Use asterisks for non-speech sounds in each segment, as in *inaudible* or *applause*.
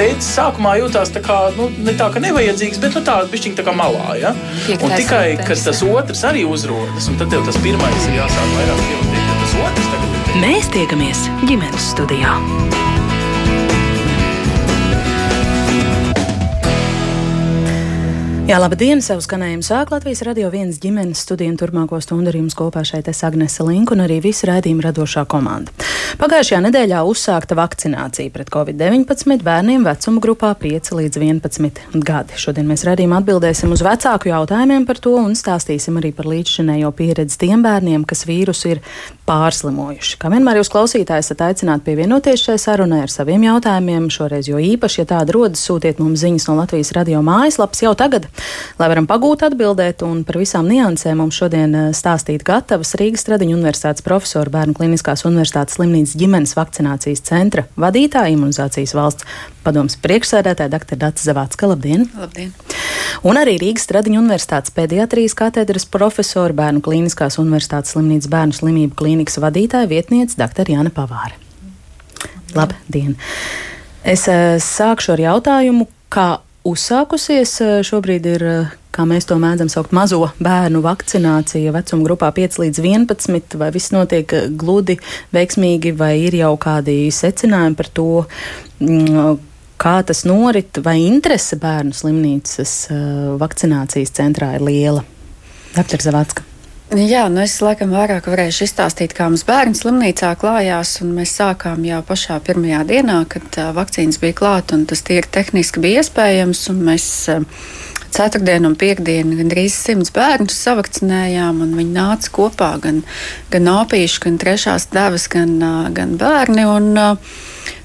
tēvs sākumā jutās tā kā, nu, ne tā, ka nevajadzīgs, bet nu, tā bišķiņ tā kā malā. Ja? Un tikai, kad tas otrs arī uzrodas, un tad tev tas pirmais ir jāsāk vairāk pievērt, tad tas otrs tagad ir. Mēs tiekamies ģimenes studijā. Jā, labdien! Savu skanējumu sāk Latvijas radio viens ģimenes studiju un turpmāko stundu ar jums kopā šeit es Agnese Link un arī visa raidījuma radošā komanda. Pagājušajā nedēļā uzsākta vakcinācija pret covid-19 bērniem vecuma grupā 5 līdz 11 gadi. Šodien mēs raidījumā atbildēsim uz vecāku jautājumiem par to un stāstīsim arī par līdzšinējo pieredzi tiem bērniem, kas vīrusu ir pārslimojuši. Kā vienmēr jūs klausītāji esat aicināti pievienoties šai sarunai ar saviem jautājumiem, šoreiz jo īpaši, ja tāda rodas, sūtiet mums ziņas no Latvijas radio mājaslapas jau tagad. Lai varam pagūt atbildēt un par visām niansēm mums šodien eh, stāstīt gatavas Rīgas Tradiņu universitātes profesora Bērnu Kliniskās universitātes slimnīcas ģimenes vakcinācijas centra vadītāja imunizācijas valsts padomas priekšsēdētāja dr. Data Zavācka. Labdien! Labdien! Un arī Rīgas Tradiņu universitātes pediatrijas katedras profesora Bērnu Kliniskās universitātes slimnīcas bērnu slimību klīnikas vadītāja vietniece dr. Jāna Pavāra. Labdien! Es uh, sākšu ar jautājumu, kā uzsākusies. Eh, šobrīd ir, eh, kā mēs to mēdzam saukt, mazo bērnu vakcinācija vecuma grupā 5 līdz 11. Vai viss notiek eh, gludi, veiksmīgi, vai ir jau kādi secinājumi par to, mm, kā tas norit, vai interese bērnu slimnīcas vakcinācijas centrā ir liela? Dr. Zavacka. Jā, nu es laikam vairāk varēšu izstāstīt, kā mums bērnu slimnīcā klājās. Mēs sākām jau pašā pirmajā dienā, kad uh, vakcīnas bija klāta un tas tīri tehniski bija iespējams. Mēs uh, ceturtdienu un piekdienu gandrīz simts bērnus savakcinējām, un viņi nāca kopā gan, gan opīši, gan trešās devas, gan, uh, gan bērni. Un, uh,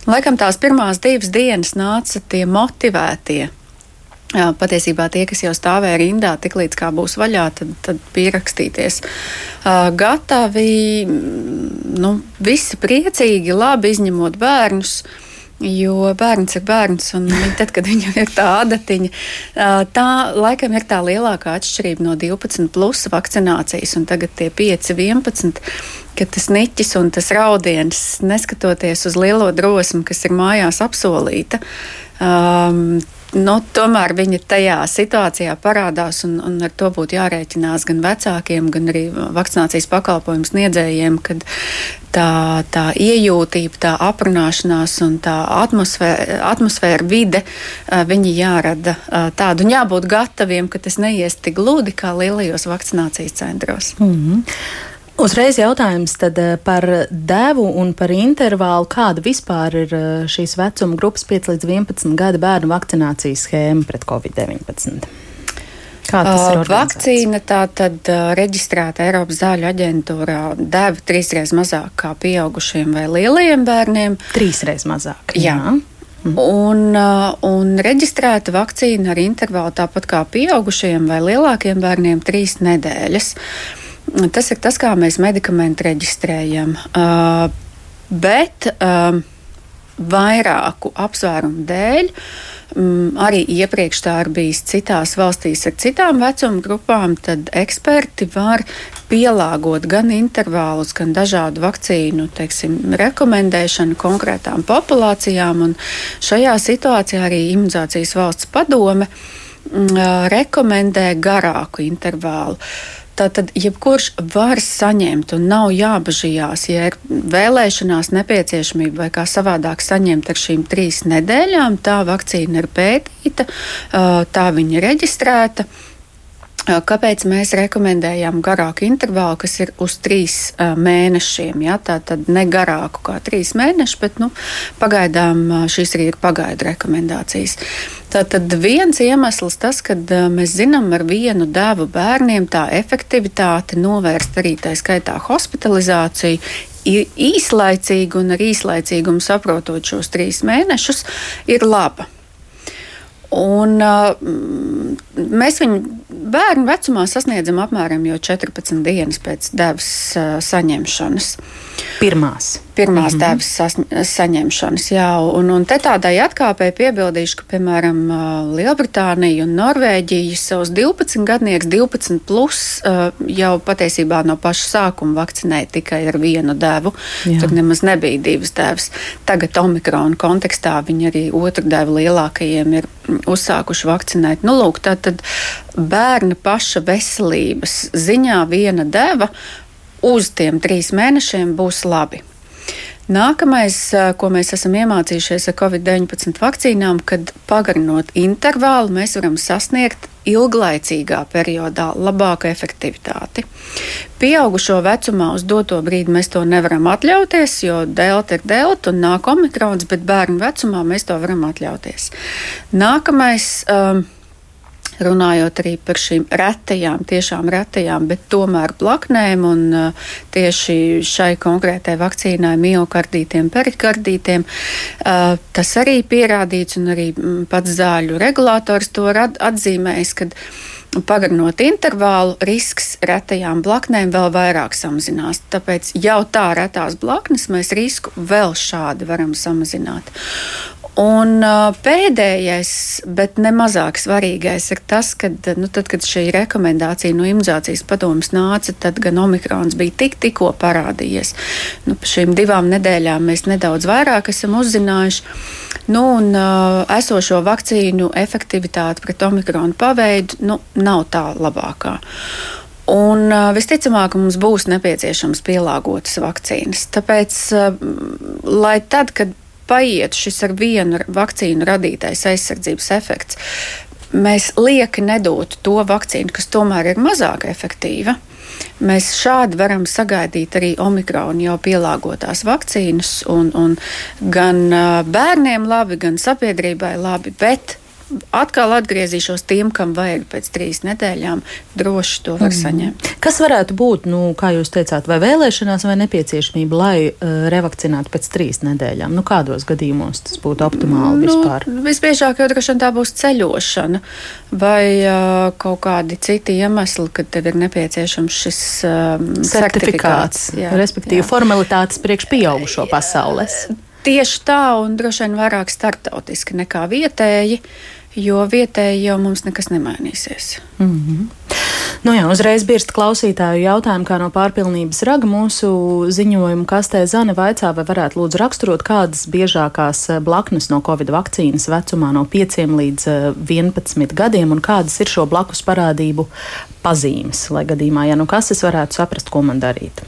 laikam tās pirmās divas dienas nāca tie motivētie Jā, patiesībā tie, kas jau stāvēja rindā, tiklīdz kā būs vaļā, tad, tad pierakstīties. Uh, gatavi, nu, visi priecīgi, labi izņemot bērnus. Jo bērns ir bērns, un tad, kad viņam ir tā adatiņa, tā laikam ir tā lielākā atšķirība no 12 plus vakcinācijas, un tagad tie 5, 11, ka tas niķis un tas raudiens, neskatoties uz lielo drosmi, kas ir mājās apsolīta, um, nu, tomēr viņa tajā situācijā parādās, un, un ar to būtu jārēķinās gan vecākiem, gan arī vakcinācijas pakalpojumu sniedzējiem, kad tā, tā iejūtība, tā aprunāšanās un tā atmosfēra, atmosfēra vide, viņi jārada tādu, un jābūt gataviem, ka tas neies tik gludi kā lielajos vakcinācijas centros. Mm -hmm. Uzreiz jautājums eh, par devu un par intervālu. Kāda vispār ir eh, šīs vecuma grupas 5 līdz 11 gadu bērnu vakcinācijas schēma pret covid-19? Kā tas ir? Uh, vakcīna tā tad uh, reģistrēta Eiropas zāļu aģentūrā deva trīsreiz mazāk kā pieaugušiem vai lielajiem bērniem. Trīsreiz mazāk. Jā. jā. Mm. Un, uh, un reģistrēta vakcīna ar intervālu tāpat kā pieaugušiem vai lielākiem bērniem trīs nedēļas. Uh, Tas ir tas, kā mēs medikamentu reģistrējam. Uh, bet uh, vairāku apsvērumu dēļ, um, arī iepriekš tā ir bijis citās valstīs ar citām vecuma grupām, tad eksperti var pielāgot gan intervālus, gan dažādu vakcīnu teiksim, rekomendēšanu konkrētām populācijām. Šajā situācijā arī imunizācijas valsts padome um, rekomendē garāku intervālu. Tātad, jebkurš var saņemt, un nav jābažījās, ja ir vēlēšanās nepieciešamība vai kā savādāk saņemt ar šīm trīs nedēļām. Tā vakcīna ir pētīta, tā viņa ir reģistrēta. Kāpēc mēs rekomendējam garāku intervālu, kas ir uz trīs mēnešiem? Ja? Tā tad ne garāku kā trīs mēneši, bet nu, pagaidām šīs arī ir pagaidu rekomendācijas. Tātad viens iemesls tas, ka mēs zinām ar vienu devu bērniem tā efektivitāte novērst arī tā skaitā hospitalizāciju, īslaicīgi un ar īslaicīgumu saprotot šos trīs mēnešus, ir laba. Un, uh, mēs viņu bērnu vecumā sasniedzam apmēram 14 dienas pēc devas uh, saņemšanas. Pirmās. Pirmās mm -hmm. devas saņemšanas. Jā, un, un te tādai atkāpēji piebildīšu, ka, piemēram, Lielbritānija un Norvēģija savus 12 gadnieks, 12 plus jau patiesībā no paša sākuma vakcinēja tikai ar vienu devu. Jā. Tur nemaz nebija divas devas. Tagad Omikrona kontekstā viņi arī otru devu lielākajiem ir uzsākuši vakcinēt. Nu, lūk, tā tad bērna paša veselības ziņā viena deva uz tiem trīs mēnešiem būs labi. Nākamais, ko mēs esam iemācījušies ar Covid-19 vakcīnām, kad pagarinot intervālu, mēs varam sasniegt ilglaicīgā periodā labāku efektivitāti. Pieaugušo vecumā uz doto brīdi mēs to nevaram atļauties, jo delta ir delta un nāk omikrons, bet bērnu vecumā mēs to varam atļauties. Nākamais. Um, runājot arī par šīm retajām, tiešām retajām, bet tomēr blaknēm un uh, tieši šai konkrētai vakcīnai miocardītiem, perikardītiem. Uh, tas arī pierādīts un arī mm, pats zāļu regulators to atzīmējis, kad pagarinot intervālu, risks retajām blaknēm vēl vairāk samazinās. Tāpēc jau tā retās blaknes mēs risku vēl šādi varam samazināt. Un pēdējais, bet ne mazāk svarīgais, ir tas, ka, nu, tad, kad šī rekomendācija no imunizācijas padomus nāca, tad gan omikrons bija tik, tikko parādījies. Nu, pa šīm divām nedēļām mēs nedaudz vairāk esam uzzinājuši. Nu, un uh, esošo vakcīnu efektivitāte pret omikronu paveidu nu, nav tā labākā. Un visticamāk, mums būs nepieciešams pielāgotas vakcīnas. Tāpēc, lai tad, kad paiet šis ar vienu vakcīnu radītais aizsardzības efekts, mēs lieki nedotu to vakcīnu, kas tomēr ir mazāk efektīva. Mēs šādi varam sagaidīt arī omikronu jau pielāgotās vakcīnas, un, un gan bērniem labi, gan sabiedrībai labi, bet atkal atgriezīšos tiem, kam vajag pēc trīs nedēļām, droši to var mm. saņemt. Kas varētu būt, nu, kā jūs teicāt, vai vēlēšanās, vai nepieciešamība, lai uh, revakcinātu pēc trīs nedēļām? Nu, kādos gadījumos tas būtu optimāli nu, vispār? Visbiežāk jau droši vien tā būs ceļošana vai uh, kaut kādi citi iemesli, kad tev ir nepieciešams šis um, certifikāts. Jā, respektīvi, jā. formalitātes priekš pieaugušo pasaules. Tieši tā, un droši vien vairāk startautiski nekā vietēji, jo vietēji jau mums nekas nemainīsies. Mm -hmm. Nu jā, uzreiz birst klausītāju jautājumu, kā no pārpilnības raga mūsu ziņojumu kastē Zane vaicā, vai varētu lūdzu raksturot, kādas biežākās eh, blaknes no Covid vakcīnas vecumā no 5 līdz 11 eh, gadiem un kādas ir šo blakus parādību pazīmes, lai gadījumā, ja nu kas es varētu saprast, ko man darīt.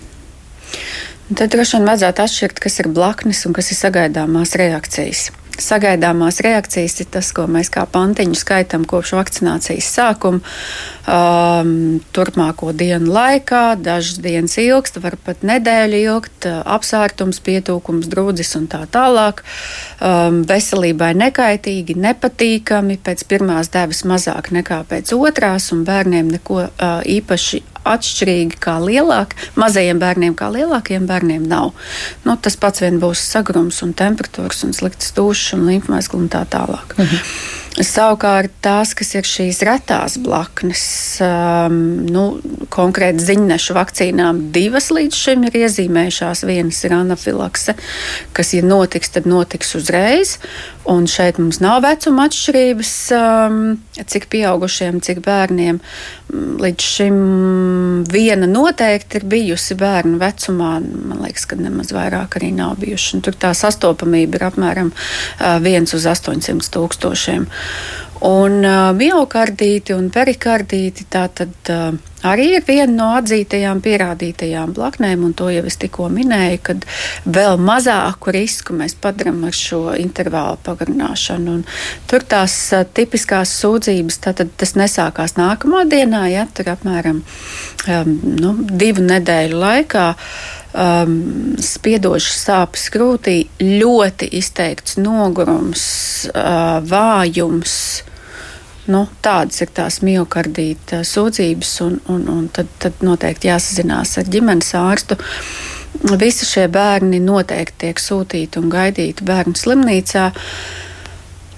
Tad droši vien vajadzētu atšķirt, kas ir blaknes un kas ir sagaidāmās reakcijas. Sagaidāmās reakcijas ir tas, ko mēs kā pantiņu skaitām kopš vakcinācijas sākuma. Um, turpmāko dienu laikā, dažas dienas ilgst, var pat nedēļu ilgt, apsārtums, pietūkums, drūdzis un tā tālāk. Um, veselībai nekaitīgi, nepatīkami, pēc pirmās devas mazāk nekā pēc otrās, un bērniem neko uh, īpaši atšķirīgi kā lielāki. Mazajiem bērniem kā lielākiem bērniem nav. Nu, tas pats vien būs sagrums un temperatūras un slikts dušas un līmpmēskli un tā tālāk. Mhm. Savukārt tās, kas ir šīs retās blaknes, um, nu, konkrēti ziņnešu vakcīnām, divas līdz šim ir iezīmējušās. Vienas ir anafilakse, kas, ja notiks, tad notiks uzreiz. Un šeit mums nav vecuma atšķirības, um, cik pieaugušiem, cik bērniem. Līdz šim viena noteikti ir bijusi bērnu vecumā. Man liekas, ka nemaz vairāk arī nav bijuši. Un tur tā sastopamība ir apmēram 1 uz 800 tūkstošiem. Un uh, miocardīti un perikardīti tātad, uh, arī ir viena no atzītajām, pierādītajām blaknēm, un to jau es tikko minēju, kad vēl mazāku risku mēs padarām ar šo intervālu pagarināšanu. Un tur tās uh, tipiskās sūdzības, tātad tas nesākās nākamā dienā, ja tur apmēram um, nu, divu nedēļu laikā. Um, spiedošas sāpes krūtī, ļoti izteikts nogurums, uh, vājums, Nu, tādas ir tās miocardīta sūdzības, un, un, un tad, tad noteikti jāsazinās ar ģimenes ārstu. Visi šie bērni noteikti tiek sūtīti un gaidīti bērnu slimnīcā.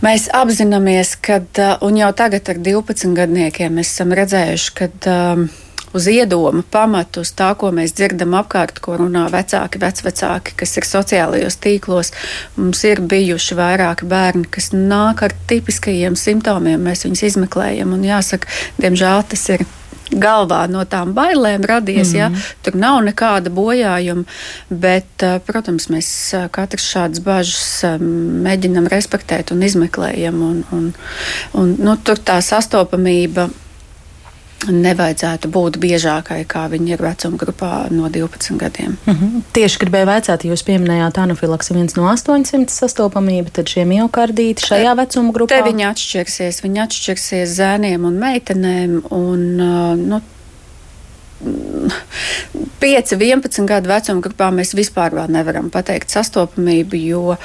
Mēs apzināmies, ka, un jau tagad ar 12 gadniekiem esam redzējuši, ka um, uz iedomu pamatu, uz tā, ko mēs dzirdam apkārt, ko runā vecāki, vecvecāki, kas ir sociālajos tīklos. Mums ir bijuši vairāki bērni, kas nāk ar tipiskajiem simptomiem, mēs viņus izmeklējam, un jāsaka, diemžēl tas ir galvā no tām bailēm radies. Mm -hmm. ja? Mhm. Tur nav nekāda bojājuma, bet, eh, protams, mēs eh, katrs šādas bažas eh, mēģinam respektēt un izmeklējam. Un, un, un, nu, tur tā sastopamība nevajadzētu būt biežākai, kā viņi ir vecuma grupā no 12 gadiem. Mm -hmm. Tieši gribēju vaicāt, jūs pieminējāt anafilaksi viens no 800 sastopamību, tad šie miocardīti šajā vecuma grupā? Te viņi atšķirsies, viņi atšķirsies zēniem un meitenēm. Un, uh, nu, 5, 11 gadu vecuma grupā mēs vispār nevaram pateikt sastopamību, jo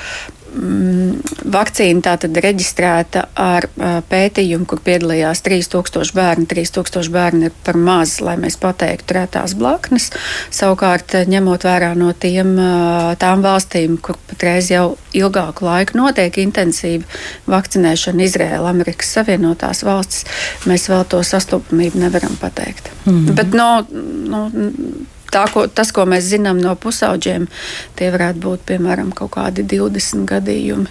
vakcīna tātad reģistrēta ar pētījumu, kur piedalījās 3000 bērni. 3000 bērni ir par maz, lai mēs pateiktu retās blaknes. Savukārt, ņemot vērā no tiem, tām valstīm, kur patreiz jau ilgāku laiku notiek intensīva vakcinēšana, Izraēla, Amerikas Savienotās valstis, mēs vēl to sastopamību nevaram pateikt. Mm -hmm. Bet, no, no, tā, ko, tas, ko mēs zinām no pusauģiem, tie varētu būt piemēram kaut kādi 20 gadījumi,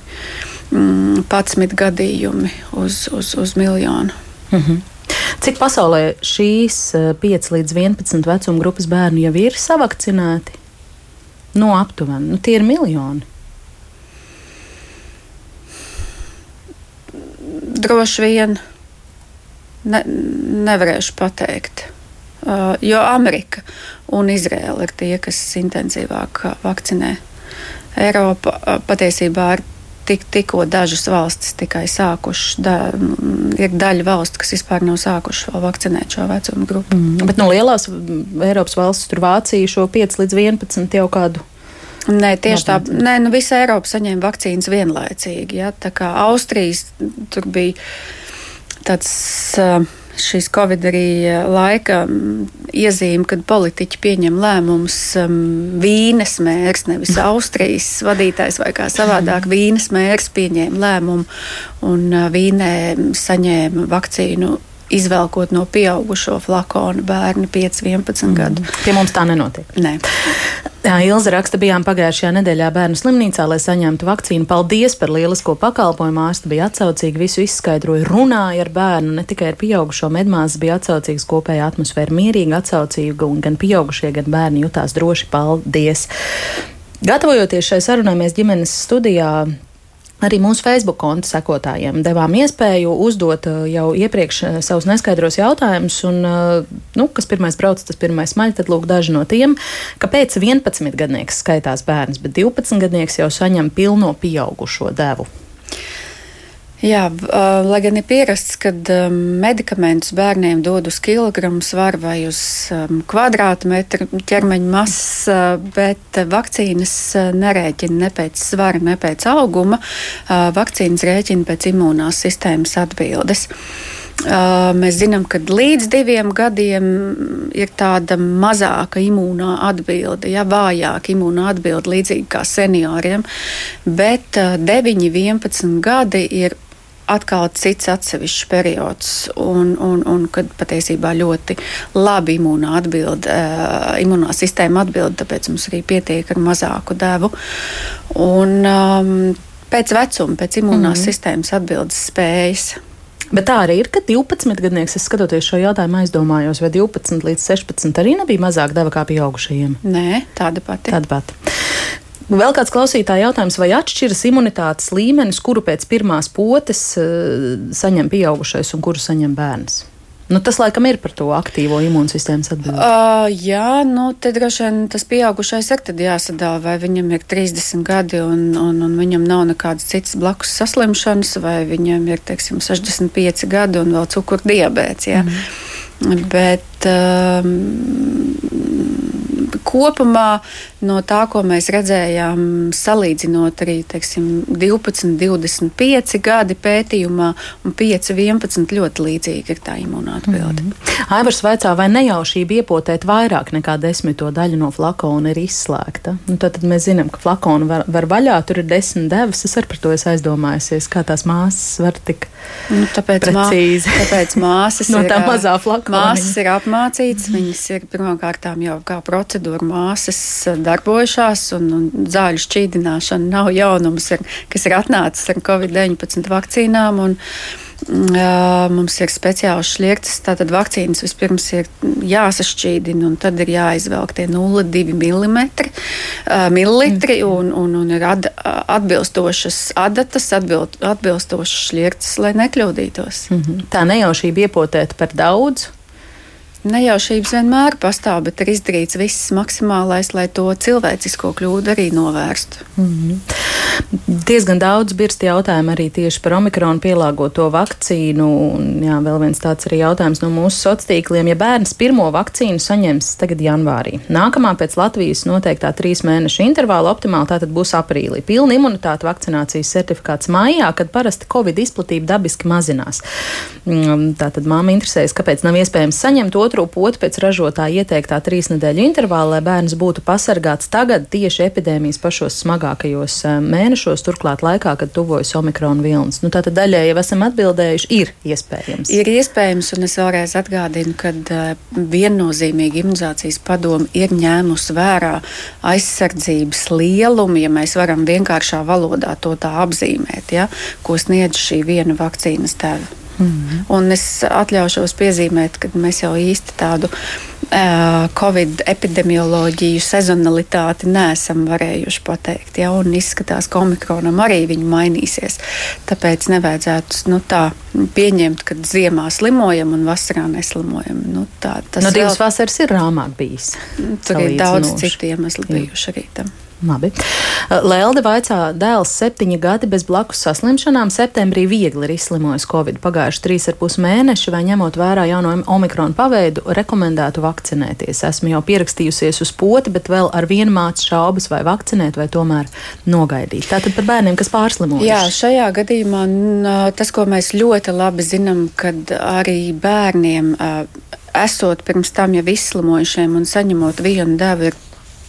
mm, 11 gadījumi uz, uz, uz miljonu. Mm -hmm. Cik pasaulē šīs 5 eh, līdz 11 vecuma grupas bērnu jau ir savakcinēti? No aptuveni, nu, tie ir miljoni. Droši vien ne, nevarēšu pateikt. Uh, jo Amerika un Izraela ir tie, kas intensīvāk vakcinē. Eiropa patiesībā ir tik, tikko dažas valstis tikai sākušas. Da, ir daļa valstu, kas vispār nav sākušas vēl vakcinēt šo vecumu grupu. Mm, bet no lielās Eiropas valstis, tur Vācija šo 5 līdz 11 jau kādu. Nē, tieši tā. Nē, nu, visa Eiropa saņēma vakcīnas vienlaicīgi. Ja? Tā kā Austrijas tur bija tāds. Uh, šīs Covid arī eh, laika mm, iezīme, kad politiķi pieņem lēmumus um, Vīnes mērs, nevis Austrijas vadītājs vai kā savādāk. Vīnes mērs pieņēma lēmumu un uh, Vīnē saņēma vakcīnu izvelkot no pieaugušo flakonu bērnu 5, 11 mm. gadu. Pie mums tā nenotiek. Nē. Jā, Ilza raksta, bijām pagājušajā nedēļā bērnu slimnīcā, lai saņemtu vakcīnu. Paldies par lielisko pakalpojumu. Ārsta bija atsaucīga, visu izskaidroja, runāja ar bērnu, ne tikai ar pieaugušo medmāsu, bija atsaucīgs kopējā atmosfēra, mierīga, atsaucīga, un gan pieaugušie, gan bērni jutās droši. Paldies! Gatavojoties šai sarunai, mēs ģimenes studijā Arī mūsu Facebook konta sekotājiem devām iespēju uzdot uh, jau iepriekš uh, savus neskaidros jautājumus, un, uh, nu, kas pirmais brauc, tas pirmais maļ, tad lūk daži no tiem, kāpēc 11 gadnieks skaitās bērns, bet 12 gadnieks jau saņem pilno pieaugušo devu. Jā, lai gan ir pierasts, ka medikamentus bērniem dod uz kilogramu svaru vai uz kvadrātmetru ķermeņa masas, bet vakcīnas nerēķina ne pēc svara, ne pēc auguma. Vakcīnas rēķina pēc imūnās sistēmas atbildes. Mēs zinām, ka līdz diviem gadiem ir tāda mazāka imūnā atbilde, ja vājāka imūnā atbilde, līdzīgi kā senioriem, bet uh, 9, 11 gadi ir atkal cits atsevišķs periods, un, un, un kad patiesībā ļoti labi imūnā atbild, uh, imunā sistēma atbild, tāpēc mums arī pietiek ar mazāku devu. Un, um, pēc vecuma, pēc imunās mm -hmm. sistēmas atbildes spējas. Bet tā arī ir, ka 12 gadnieks, es skatoties šo jautājumu, aizdomājos, vai 12 līdz 16 arī nebija mazāk deva kā pieaugušajiem. Nē, tāda pati. Tāda pati. Vēl kāds klausītāja jautājums, vai atšķiras imunitātes līmenis, kuru pēc pirmās potes uh, saņem pieaugušais un kuru saņem bērns? Nu, tas laikam ir par to aktīvo imūnsistēmas atbildību. Uh, jā, nu, te droši vien tas pieaugušais ir jāsadala, vai viņam ir 30 gadi un, un, un viņam nav nekādas citas blakus saslimšanas, vai viņam ir, teiksim, 65 gadi un vēl cukurdiabēts. Mm. Bet um, kopumā no tā, ko mēs redzējām, salīdzinot arī teiksim, 12, 25 gadi pētījumā un 5, 11 ļoti līdzīga ir tā imunātbilde. Mm -hmm. Aivars vaicā, vai nejaušība iepotēt vairāk nekā desmito daļu no flakona ir izslēgta? Nu, tad, tad mēs zinām, ka flakonu var, var vaļā, tur ir desmit devas. Es ar par to esmu aizdomājusies, kā tās māsas var tik nu, tāpēc precīzi. Mā, tāpēc māsas *laughs* no tā ir, mazā flakona. Māsas ir apmācītas, viņas ir pirmkārt jau kā procedūra māsas darbojušās, un, un zāļu šķīdināšana nav jaunums, ar, kas ir atnācis ar Covid-19 vakcīnām. Un, Mums ir speciāls šliekts, tātad vakcīnas vispirms ir jāsašķīdina, un tad ir jāizvelk tie 0,2 mm, mililitri, un, un, un ir ad, atbilstošas adatas, atbild, atbilstošas šliektas, lai nekļūdītos. Mm -hmm. Tā nejaušība iepotēt par daudz. Nejaušības vienmēr pastāv, bet ir izdarīts viss maksimālais, lai to cilvēcisko kļūdu arī novērstu. Mm -hmm. Diezgan daudz birsti jautājumu arī tieši par omikronu pielāgoto vakcīnu. Un, jā, vēl viens tāds arī jautājums no mūsu sociāliem tīkliem. Ja bērns pirmo vakcīnu saņems tagad janvārī, nākamā pēc Latvijas noteiktā trīs mēnešu intervāla optimāli tātad būs aprīlī. Pilna imunitāte vakcinācijas certifikāts maijā, kad parasti Covid izplatība dabiski mazinās. Mm, tātad māma interesējas, kāpēc nav iespējams saņemt otru otru potu pēc ražotāja ieteiktā trīs nedēļu intervāla, lai bērns būtu pasargāts tagad tieši epidēmijas pašos smagākajos eh, mēnešos, turklāt laikā, kad tuvojas omikrona vilnis. Nu, tātad daļai jau esam atbildējuši, ir iespējams. Ir iespējams, un es vēlreiz atgādinu, ka uh, viennozīmīgi imunizācijas padoma ir ņēmusi vērā aizsardzības lielumu, ja mēs varam vienkāršā valodā to tā apzīmēt, ja, ko sniedz šī viena vakcīnas tēva. Mm. Un es atļaušos piezīmēt, ka mēs jau īsti tādu uh, Covid epidemioloģiju sezonalitāti neesam varējuši pateikt. Ja? Un izskatās, ka omikronam arī viņa mainīsies. Tāpēc nevajadzētu nu, tā pieņemt, ka ziemā slimojam un vasarā neslimojam. Nu, tā, tas no divas vēl... vasaras ir rāmāk bijis. Tur ir daudz citu iemeslu bijuši arī tam. Labi. Lelde vaicā, dēls septiņi gadi bez blakus saslimšanām. Septembrī viegli ir izslimojis Covid. Pagājuši trīs ar pus mēneši, vai ņemot vērā jauno omikronu paveidu, rekomendētu vakcinēties. Esmu jau pierakstījusies uz poti, bet vēl ar vienu mācu šaubas, vai vakcinēt, vai tomēr nogaidīt. Tātad par bērniem, kas pārslimojuši. Jā, šajā gadījumā tas, ko mēs ļoti labi zinām, kad arī bērniem esot pirms tam jau izslimojušiem un saņemot vienu devu, ir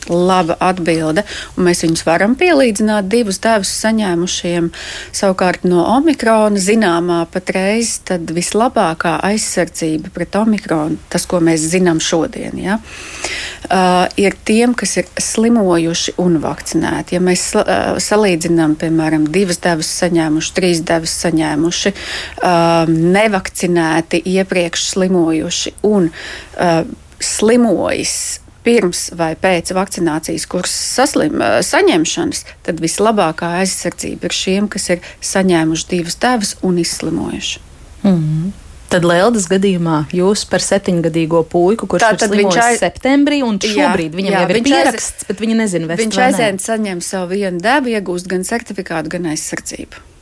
laba atbilde. Mēs viņus varam pielīdzināt divus devus saņēmušiem. Savukārt no omikrona zināmā patreiz vislabākā aizsardzība pret omikronu, tas, ko mēs zinām šodien, ja, uh, ir tiem, kas ir slimojuši un vakcinēti. Ja mēs uh, salīdzinām, piemēram, divas devas saņēmuši, trīs devas saņēmuši, uh, nevakcinēti, iepriekš slimojuši un uh, slimojis pirms vai pēc vakcinācijas kursa saslim, saņemšanas, tad vislabākā aizsardzība ir šiem, kas ir saņēmuši divas devas un izslimojuši. Mm -hmm. Tad Lēldas gadījumā jūs par septiņgadīgo puiku, kurš tā, ir slimojis aiz... septembrī, un šobrīd jā, viņam jā, jau ir pieraksts, aiz... bet viņa nezina, vai viņš aizēna saņem savu vienu devu, iegūst gan certifikātu, gan aizsardzību.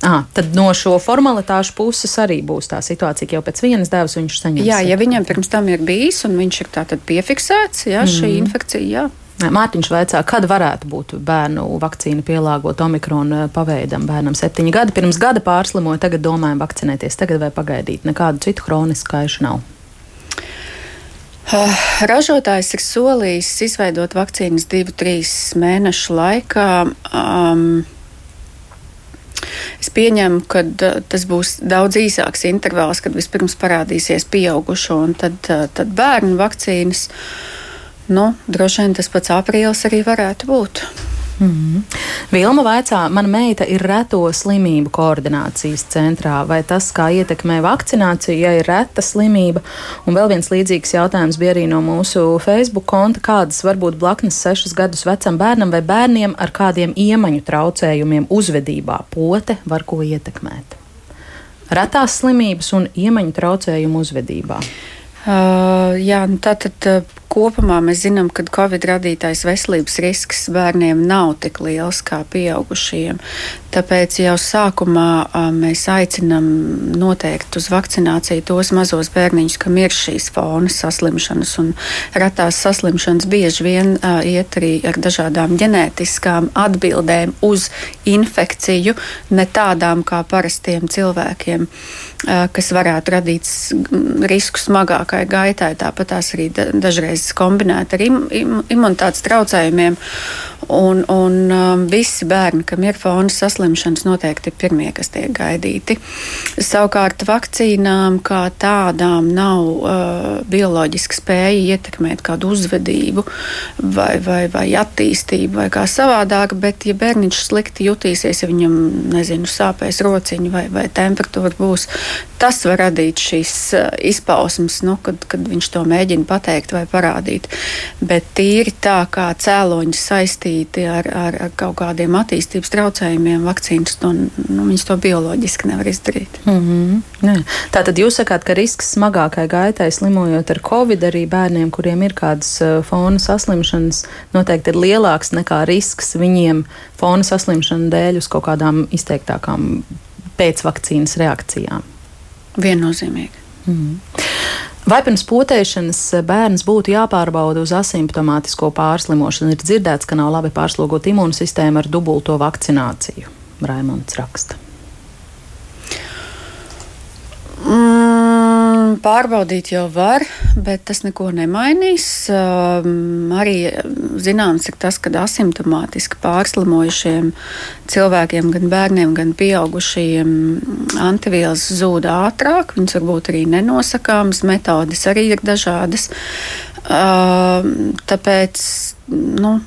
À, tad no šo formalitāšu puses arī būs tā situācija, ka jau pēc vienas devas viņš saņems. Jā, ja viņam pirms tam ir bijis un viņš ir tātad piefiksēts, jā, šī mm. infekcija, jā. Mārtiņš vaicā, kad varētu būt bērnu vakcīna pielāgota omikrona paveidam. Bērnam septiņi gadi, pirms gada pārslimoja, tagad domājam vakcinēties, tagad vai pagaidīt. Nekādu citu hronisku kaišu nav. Uh, ražotājs ir solījis izveidot vakcīnas divu, trīs mēnešu laikā. Um, Es pieņemu, ka tas būs daudz īsāks intervāls, kad vispirms parādīsies pieaugušo un tad, tad bērnu vakcīnas. Nu, droši vien tas pats aprīlis arī varētu būt. Mm -hmm. Vilma vaicā, mana meita ir reto slimību koordinācijas centrā. Vai tas kā ietekmē vakcināciju, ja ir reta slimība? Un vēl viens līdzīgs jautājums bija arī no mūsu Facebook konta. Kādas var būt blaknes sešus gadus vecam bērnam vai bērniem ar kādiem iemaņu traucējumiem uzvedībā? Pote var ko ietekmēt. Retās slimības un iemaņu traucējumu uzvedībā. Uh, jā, nu tātad kopumā mēs zinām, ka Covid radītais veselības risks bērniem nav tik liels kā pieaugušajiem. Tāpēc jau sākumā mēs aicinām noteikt uz vakcināciju tos mazos bērniņus, kam ir šīs fona saslimšanas. Retās saslimšanas bieži vien iet arī ar dažādām ģenētiskām atbildēm uz infekciju, ne tādām kā parastiem cilvēkiem, kas varētu radīt risku smagākai gaitai. Tāpat tās arī dažreiz kombinēt ar im, im, imunitātes traucējumiem. Un, un um, visi bērni, kam ir fona saslimšanas, noteikti ir pirmie, kas tiek gaidīti. Savukārt vakcīnām kā tādām nav uh, bioloģiska spēja ietekmēt kādu uzvedību vai, vai, vai attīstību vai kā savādāk, bet ja bērniņš slikti jutīsies, ja viņam, nezinu, sāpēs rociņi vai, vai temperatūra būs, tas var radīt šīs uh, izpausmes, nu, kad, kad viņš to mēģina pateikt vai parādīt. Bet tīri tā kā cēloņi saistīti ar, ar, ar kaut kādiem attīstības traucējumiem, vakcīnas to, nu, to bioloģiski nevar izdarīt. Mm -hmm. Jā. Tātad jūs sakāt, ka risks smagākai gaitai slimojot ar covid arī bērniem, kuriem ir kādas uh, fona saslimšanas, noteikti ir lielāks nekā risks viņiem fona saslimšanu dēļ uz kaut kādām izteiktākām pēcvakcīnas reakcijām. Viennozīmīgi. Mm. Vai pirms potēšanas bērns būtu jāpārbauda uz asimptomātisko pārslimošanu? Ir dzirdēts, ka nav labi pārslogota imūnsistēma ar dubulto vakcināciju. Raimonds raksta. Mm, pārbaudīt jau var, bet tas neko nemainīs. Um, arī zināms ir tas, ka asimptomātiski pārslimojušiem cilvēkiem, gan bērniem, gan pieaugušajiem, antivielas zūd ātrāk. Viņas varbūt arī nenosakāmas, metodes arī ir dažādas. Uh, tāpēc, nu,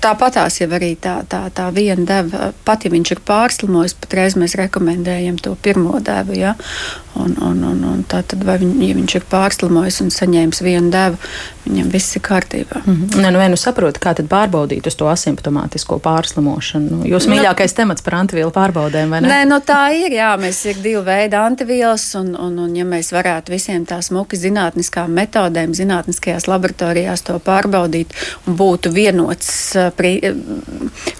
Tāpatās jau arī tā, tā, tā viena deva, pat ja viņš ir pārslimojis, patreiz mēs rekomendējam to pirmo devu. Ja? Un, un, un, un tā tad, viņ, ja viņš ir pārslimojis un saņēmis vienu devu, viņam viss ir kārtībā. Mm -hmm. Nē, nu, nu saprotu, kā tad pārbaudīt uz to asimptomātisko pārslimošanu. Nu, Jūsu nu, mīļākais temats par antivielu pārbaudēm, vai ne? Nē, nu, tā ir, jā, mēs ir divi veidi antivielas, un, un, un ja mēs varētu visiem tā smuki zinātniskām metodēm, zinātniskajās laboratorijās to pārbaudīt un būtu vienots pri,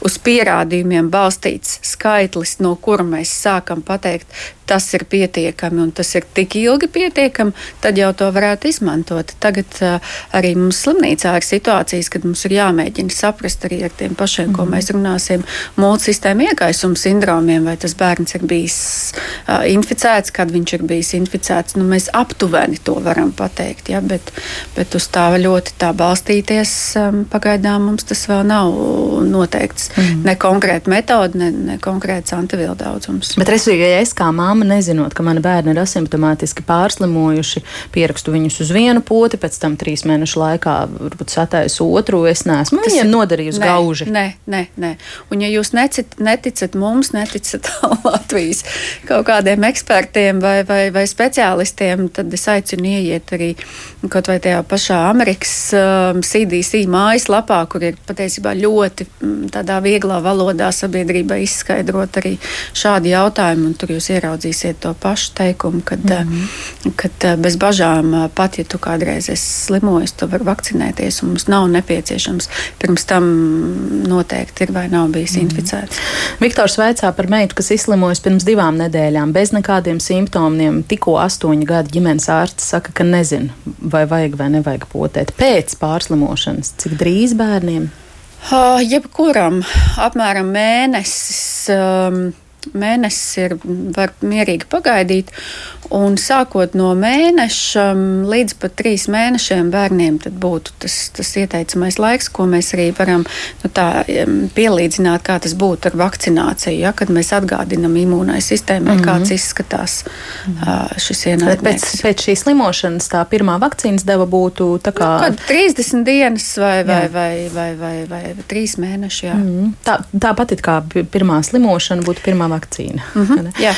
uz pierādījumiem balstīts skaitlis, no kura mēs sākam pateikt, tas ir pietiekami un tas ir tik ilgi pietiekami, tad jau to varētu izmantot. Tagad uh, arī mums slimnīcā ir situācijas, kad mums ir jāmēģina saprast arī ar tiem pašiem, mm. ko mhm. mēs runāsim, multisistēmu iekaisuma sindromiem, vai tas bērns ir bijis uh, inficēts, kad viņš ir bijis inficēts. Nu, mēs aptuveni to varam pateikt, ja, bet, bet uz tā ļoti tā balstīties pagaidām mums tas vēl nav noteikts. Mm. Ne konkrēta metode, ne, ne konkrēts antivielu daudzums. Bet, respektīvi, ja es kā māma nezinot, ka mani bērni ir asimptomātiski pārslimojuši, pierakstu viņus uz vienu poti, pēc tam trīs mēnešu laikā varbūt sataisu otru. Es neesmu Tas viņiem nodarījusi gauži. Nē, nē, nē. Un ja jūs necit, neticat mums, neticat *laughs* Latvijas kaut kādiem ekspertiem vai, vai, vai speciālistiem, tad es aicinu ieiet arī kaut vai tajā pašā Amerikas um, CDC mājaslapā, kur ir patiesībā ļoti mm, tādā vieglā valodā sabiedrībai izskaidrot arī šādi jautājumi, un tur jūs ieraudzīsiet to pašu teikumu, kad, mm -hmm. kad eh, bez bažām, eh, pat ja tu kādreiz esi slimojis, tu vari vakcinēties, un mums nav nepieciešams pirms tam noteikti ir vai nav bijis mm -hmm. inficēts. Viktors veicā par meitu, kas izslimojas pirms divām nedēļām bez nekādiem simptomiem. Tikko astoņu gadu ģimenes ārsts saka, ka nezina, vai vajag vai nevajag potēt pēc pārslimošanas. Cik drīz bērniem? Uh, jebkuram apmēram mēnesis. Um, mēnesis ir, var mierīgi pagaidīt. Un sākot no mēneša līdz pat trīs mēnešiem bērniem būtu tas, tas ieteicamais laiks, ko mēs arī varam nu, tā, pielīdzināt, kā tas būtu ar vakcināciju. Ja, kad mēs atgādinām imūnai sistēmai, mm -hmm. kāds izskatās mm -hmm. šis ienaidnieks. Pēc, pēc šīs slimošanas tā pirmā vakcīnas deva būtu tā kā nu, 30 dienas vai, vai, vai, vai, vai, vai, vai 3 mēneši. Jā. Mm -hmm. tā, tāpat kā pirmā slimošana būtu pirmā vakcīna. Mm -hmm. *laughs* Jā.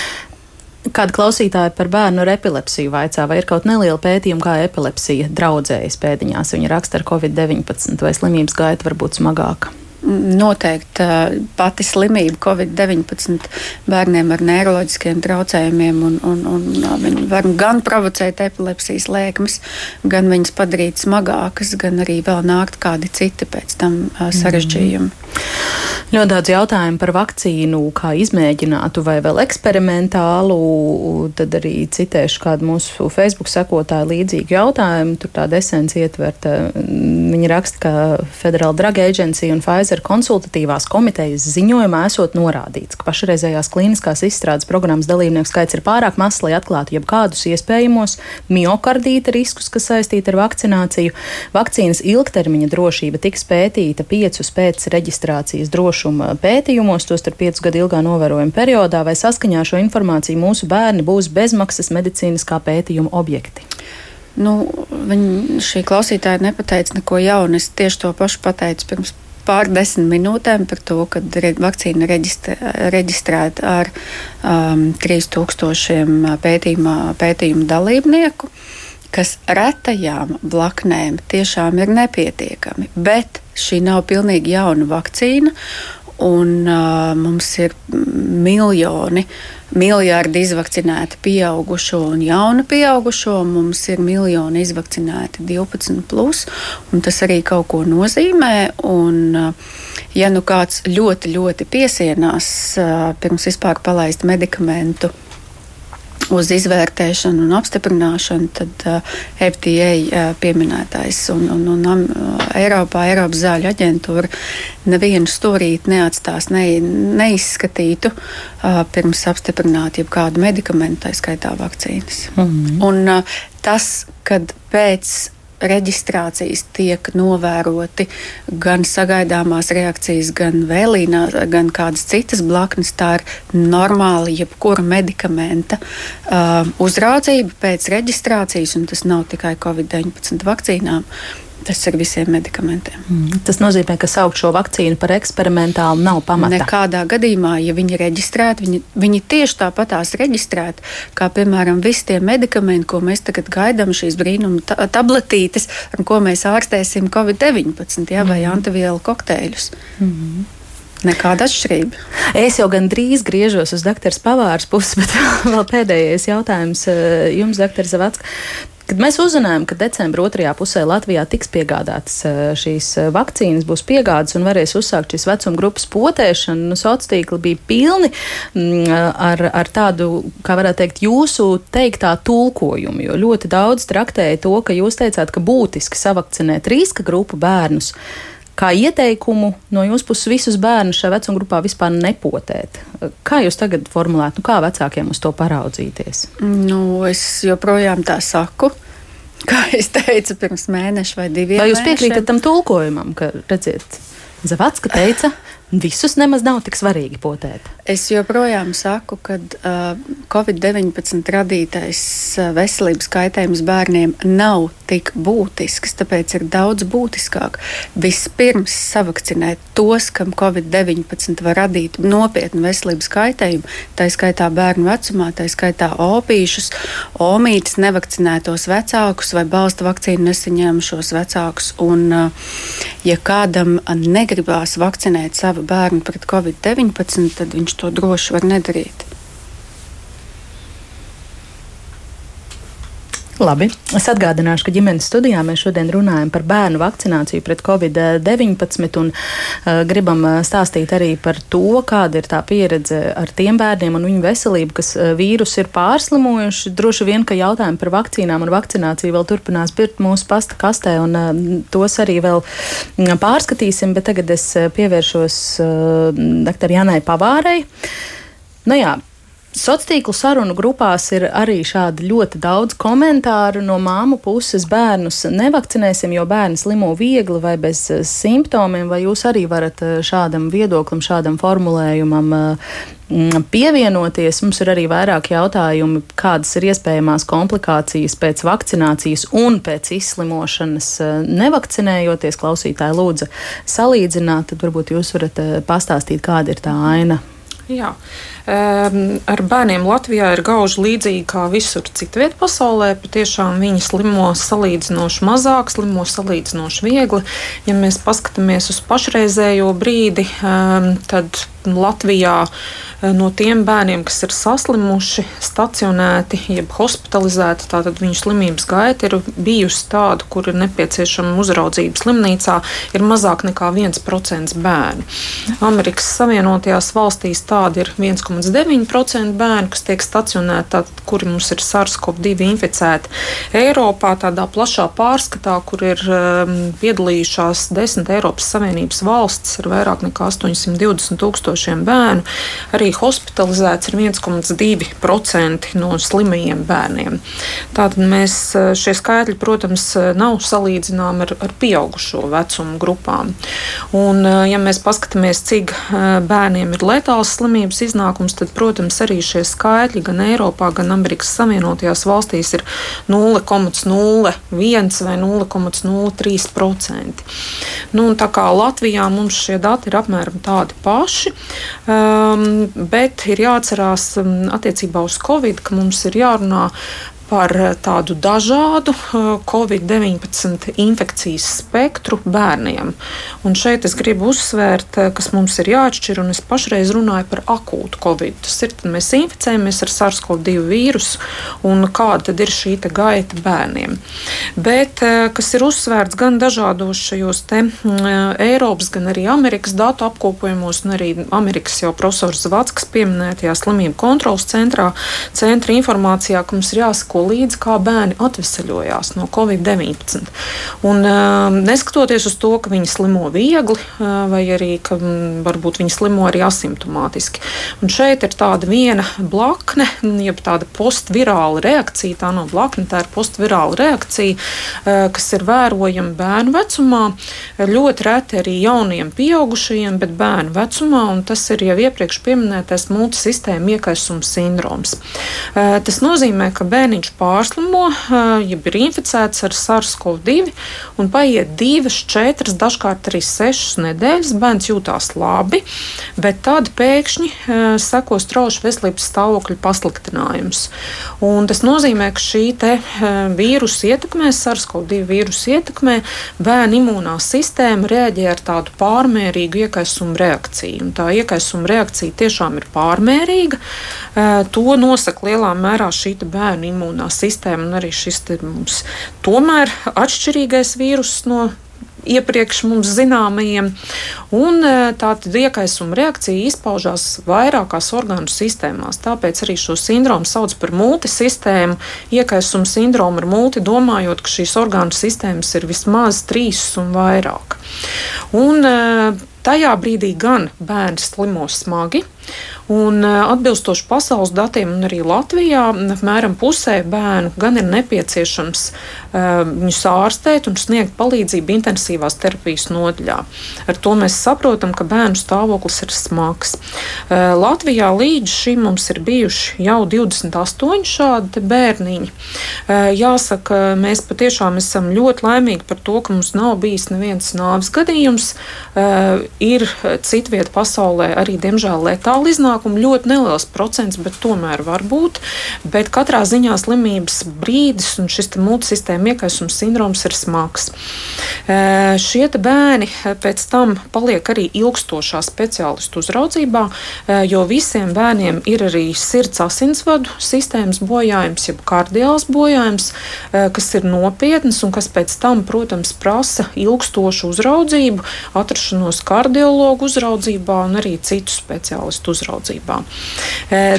Kāda klausītāja par bērnu ar epilepsiju vaicā, vai ir kaut neliela pētījuma, kā epilepsija draudzējas pēdiņās? Viņa raksta ar covid-19, vai slimības gaita var būt smagāka? Noteikti pati slimība Covid-19 bērniem ar neiroloģiskiem traucējumiem, un, un, un viņi var gan provocēt epilepsijas lēkmes, gan viņas padarīt smagākas, gan arī vēl nākt kādi citi pēc tam sarežģījumi. Mm. Ļoti daudz jautājumu par vakcīnu, kā izmēģinātu vai vēl eksperimentālu. Tad arī citēšu kādu mūsu Facebook sekotāju līdzīgu jautājumu. Tur tāda esence ietverta. Viņa raksta, ka Federal Drug Agency un Pfizer konsultatīvās komitejas ziņojumā esot norādīts, ka pašreizējās klīniskās izstrādes programmas dalībnieku skaits ir pārāk mazs, lai atklātu jebkādus iespējamos miocardīta riskus, kas saistīti ar vakcināciju. Vakcīnas ilgtermiņa drošība tiks pētīta piecus pēc reģistrācijas drošuma pētījumos, tostarp piecu gadu ilgā novērojuma periodā, vai saskaņā ar šo informāciju mūsu bērni būs bezmaksas medicīniskā pētījuma objekti? Nu, viņa, šī klausītāja nepateica neko jaunu. Es tieši to pašu pateicu pirms pār desmit minūtēm par to, ka re, vakcīna reģistrē, reģistrēta ar um, 3000 pētījuma, pētījuma dalībnieku, kas retajām blaknēm tiešām ir nepietiekami. Bet Šī nav pilnīgi jauna vakcīna, un uh, mums ir miljoni, miljardi izvakcinēti pieaugušo un jaunu pieaugušo. Mums ir miljoni izvakcinēti 12, plus, un tas arī kaut ko nozīmē. Un, uh, ja nu kāds ļoti, ļoti piesienās uh, pirms vispār palaist medikamentu uz izvērtēšanu un apstiprināšanu, tad uh, FDA uh, pieminētais un, un, un um, Eiropā, Eiropas zāļu aģentūra nevienu stūrīti neatstās, ne, neizskatītu uh, pirms apstiprināt jebkādu medikamentu, tā skaitā vakcīnas. Mm -hmm. Un uh, tas, kad pēc reģistrācijas tiek novēroti gan sagaidāmās reakcijas, gan vēlīnās, gan kādas citas blaknes. Tā ir normāla jebkura medikamenta uh, uzraudzība pēc reģistrācijas, un tas nav tikai Covid-19 vakcīnām. Tas ir visiem medikamentiem. Mm. Tas nozīmē, ka saukt šo vakcīnu par eksperimentālu nav pamata. Nekādā gadījumā, ja viņi ir reģistrēti, viņi, viņi tieši tāpatās reģistrēti, kā piemēram visi tie medikamenti, ko mēs tagad gaidām, šīs brīnuma tabletītes, ar ko mēs ārstēsim Covid-19 ja, vai mm. antivielu kokteļus. Mm. Nekāda atšķirība. Es jau gandrīz griežos uz doktora Pavārs puses, *laughs* bet vēl pēdējais jautājums eh, jums, doktor Zavats. Kad mēs uzzinājām, ka decembra otrajā pusē Latvijā tiks piegādātas eh, šīs eh, vakcīnas, būs piegādes un varēs uzsākt šīs vecuma grupas potēšanu, nu, sociālā tīkli bija pilni mm, ar, ar tādu, kā varētu teikt, jūsu teiktā tulkojumu. Jo ļoti daudz traktēja to, ka jūs teicāt, ka būtiski savakcinēt riska grupu bērnus kā ieteikumu no jūsu puses visus bērnus šajā vecuma grupā vispār nepotēt. Kā jūs tagad formulētu, nu, kā vecākiem uz to paraudzīties? Nu, es joprojām tā saku. *laughs* Kā es teicu, pirms mēneša vai diviem. Vai jūs piekrītat tam tulkojumam, ka, redziet, Zavacka teica, visus nemaz nav tik svarīgi potēt. Es joprojām saku, ka uh, Covid-19 radītais uh, veselības kaitējums bērniem nav tik būtisks. Tāpēc ir daudz būtiskāk vispirms savakcinēt tos, kam Covid-19 var radīt nopietnu veselības kaitējumu. Tā skaitā bērnu vecumā, tā skaitā opīšus, omītes, nevakcinētos vecākus vai balsta vakcīnu nesaņēmušos vecākus. Un, uh, ja kādam negribās vakcinēt savu bērnu pret Covid-19, tad viņš to droši var nedarīt. Labi. Es atgādināšu, ka ģimenes studijā mēs šodien runājam par bērnu vakcināciju pret covid-19 un uh, gribam uh, stāstīt arī par to, kāda ir tā pieredze ar tiem bērniem un viņu veselību, kas uh, vīrusu ir pārslimojuši. Droši vien, ka jautājumi par vakcīnām un vakcināciju vēl turpinās pirt mūsu pasta kastē un uh, tos arī vēl uh, pārskatīsim, bet tagad es pievēršos uh, doktor Janai Pavārai. Nu jā, Sociālo sarunu grupās ir arī šādi ļoti daudz komentāru no māmu puses. Bērnus nevakcinēsim, jo bērni slimo viegli vai bez eh, simptomiem. Vai jūs arī varat eh, šādam viedoklim, šādam formulējumam eh, pievienoties? Mums ir arī vairāk jautājumi, kādas ir iespējamās komplikācijas pēc vakcinācijas un pēc izslimošanas nevakcinējoties. Klausītāji lūdza salīdzināt, tad varbūt jūs varat pastāstīt, kāda ir tā aina Jā. Ar bērniem Latvijā ir gauži līdzīgi kā visur citur pasaulē. Patiešām viņi slimo salīdzinoši mazāk, slimo salīdzinoši viegli. Ja mēs paskatāmies uz pašreizējo brīdi, tad Latvijā no tiem bērniem, kas ir saslimuši, stacionēti, jeb hospitalizēti, tātad viņu slimības gaita ir bijusi tāda, kur ir nepieciešama uzraudzība slimnīcā, ir mazāk nekā 1% bērnu. Amerikas Savienotajās valstīs tāda ir 1,9% bērnu, kas tiek stacionēti, tātad, kuri mums ir SARS-CoV-2 inficēti. Eiropā tādā plašā pārskatā, kur ir um, piedalījušās desmit Eiropas Savienības valstis ar vairāk nekā 820 tūkstošiem bērnu, arī arī hospitalizēts ir 1,2% no slimajiem bērniem. Tātad mēs eh, šie skaitļi, protams, eh, nav salīdzināmi ar, ar pieaugušo vecumu grupām. Un, eh, ja mēs paskatāmies, cik bērniem ir letāls slimības iznākums, tad, protams, arī šie skaitļi gan Eiropā, gan Amerikas Savienotajās valstīs ir 0,01 vai 0,03%. Nu, tā kā Latvijā mums šie dati ir apmēram tādi paši, um, bet ir jāatcerās um, attiecībā uz Covid, ka mums ir jārunā par eh, tādu dažādu eh, Covid-19 infekcijas spektru bērniem. Un šeit es gribu uzsvērt, eh, kas mums ir jāatšķir, un es pašreiz runāju par akūtu Covid. Tas ir, kad mēs inficējamies ar SARS-CoV-2 vīrusu, un kāda tad ir šī gaita bērniem. Bet kas ir uzsvērts gan dažādos šajos te Eiropas, gan arī Amerikas datu apkopojumos, un arī Amerikas jau profesors Zvackas pieminētajā slimību kontrolas centrā, centra informācijā, ka mums ir jāsako līdzi, kā bērni atvesaļojās no Covid-19. Un, uh, neskatoties uz to, ka viņi slimo viegli, uh, vai arī ka um, varbūt viņi slimo arī asimptomātiski. Un šeit ir tāda viena blakne, jeb tāda postvirāla reakcija. Tā nav blakne, tā ir postvirāla reakcija, uh, kas ir vērojama bērnu vecumā. Ļoti reti arī jauniem pieaugušajiem, bet bērnu vecumā, un tas ir jau iepriekš pieminētais multisistēma iekaisuma sindroms. Uh, tas nozīmē, ka bērniņš pārslimo, ja ir inficēts ar SARS-CoV-2, un paiet divas, četras, dažkārt arī sešas nedēļas, bērns jūtās labi, bet tad pēkšņi seko strauji veselības stāvokļa pasliktinājums. Un tas nozīmē, ka šī vīrusu ietekmē, SARS-CoV-2 vīrusu ietekmē, bērna imūnā sistēma reaģē ar tādu pārmērīgu iekaisumu reakciju. Un tā iekaisuma reakcija tiešām ir pārmērīga. To nosaka lielā mērā šī bērnu imūna imunā sistēma un arī šis mums tomēr atšķirīgais vīrus no iepriekš mums zināmajiem. Un e, tāda iekaisuma reakcija izpaužās vairākās orgānu sistēmās. Tāpēc arī šo sindromu sauc par multisistēmu. Iekaisuma sindromu ar multi, domājot, ka šīs orgānu sistēmas ir vismaz trīs un vairāk. Un, e, Tajā brīdī gan bērni slimo smagi, Un eh, atbilstoši pasaules datiem, un arī Latvijā, apmēram pusē bērnu gan ir nepieciešams uh, viņus ārstēt un sniegt palīdzību intensīvās terapijas nodaļā. Ar to mēs saprotam, ka bērnu stāvoklis ir smags. Uh, Latvijā līdz šim mums ir bijuši jau 28 šādi bērniņi. Uh, jāsaka, mēs patiešām esam ļoti laimīgi par to, ka mums nav bijis neviens nāves gadījums. Ir citvieta pasaulē arī, diemžēl, letāli iznākumi iznākumu ļoti neliels procents, bet tomēr var būt. Bet katrā ziņā slimības brīdis un šis multisistēma iekaisums sindroms ir smags. Šie bērni pēc tam paliek arī ilgstošā speciālistu uzraudzībā, jo visiem bērniem ir arī sirds asinsvadu sistēmas bojājums, jeb kardiāls bojājums, kas ir nopietns un kas pēc tam, protams, prasa ilgstošu uzraudzību, atrašanos kardiologu uzraudzībā un arī citu speciālistu uzraudzībā uzraudzībā.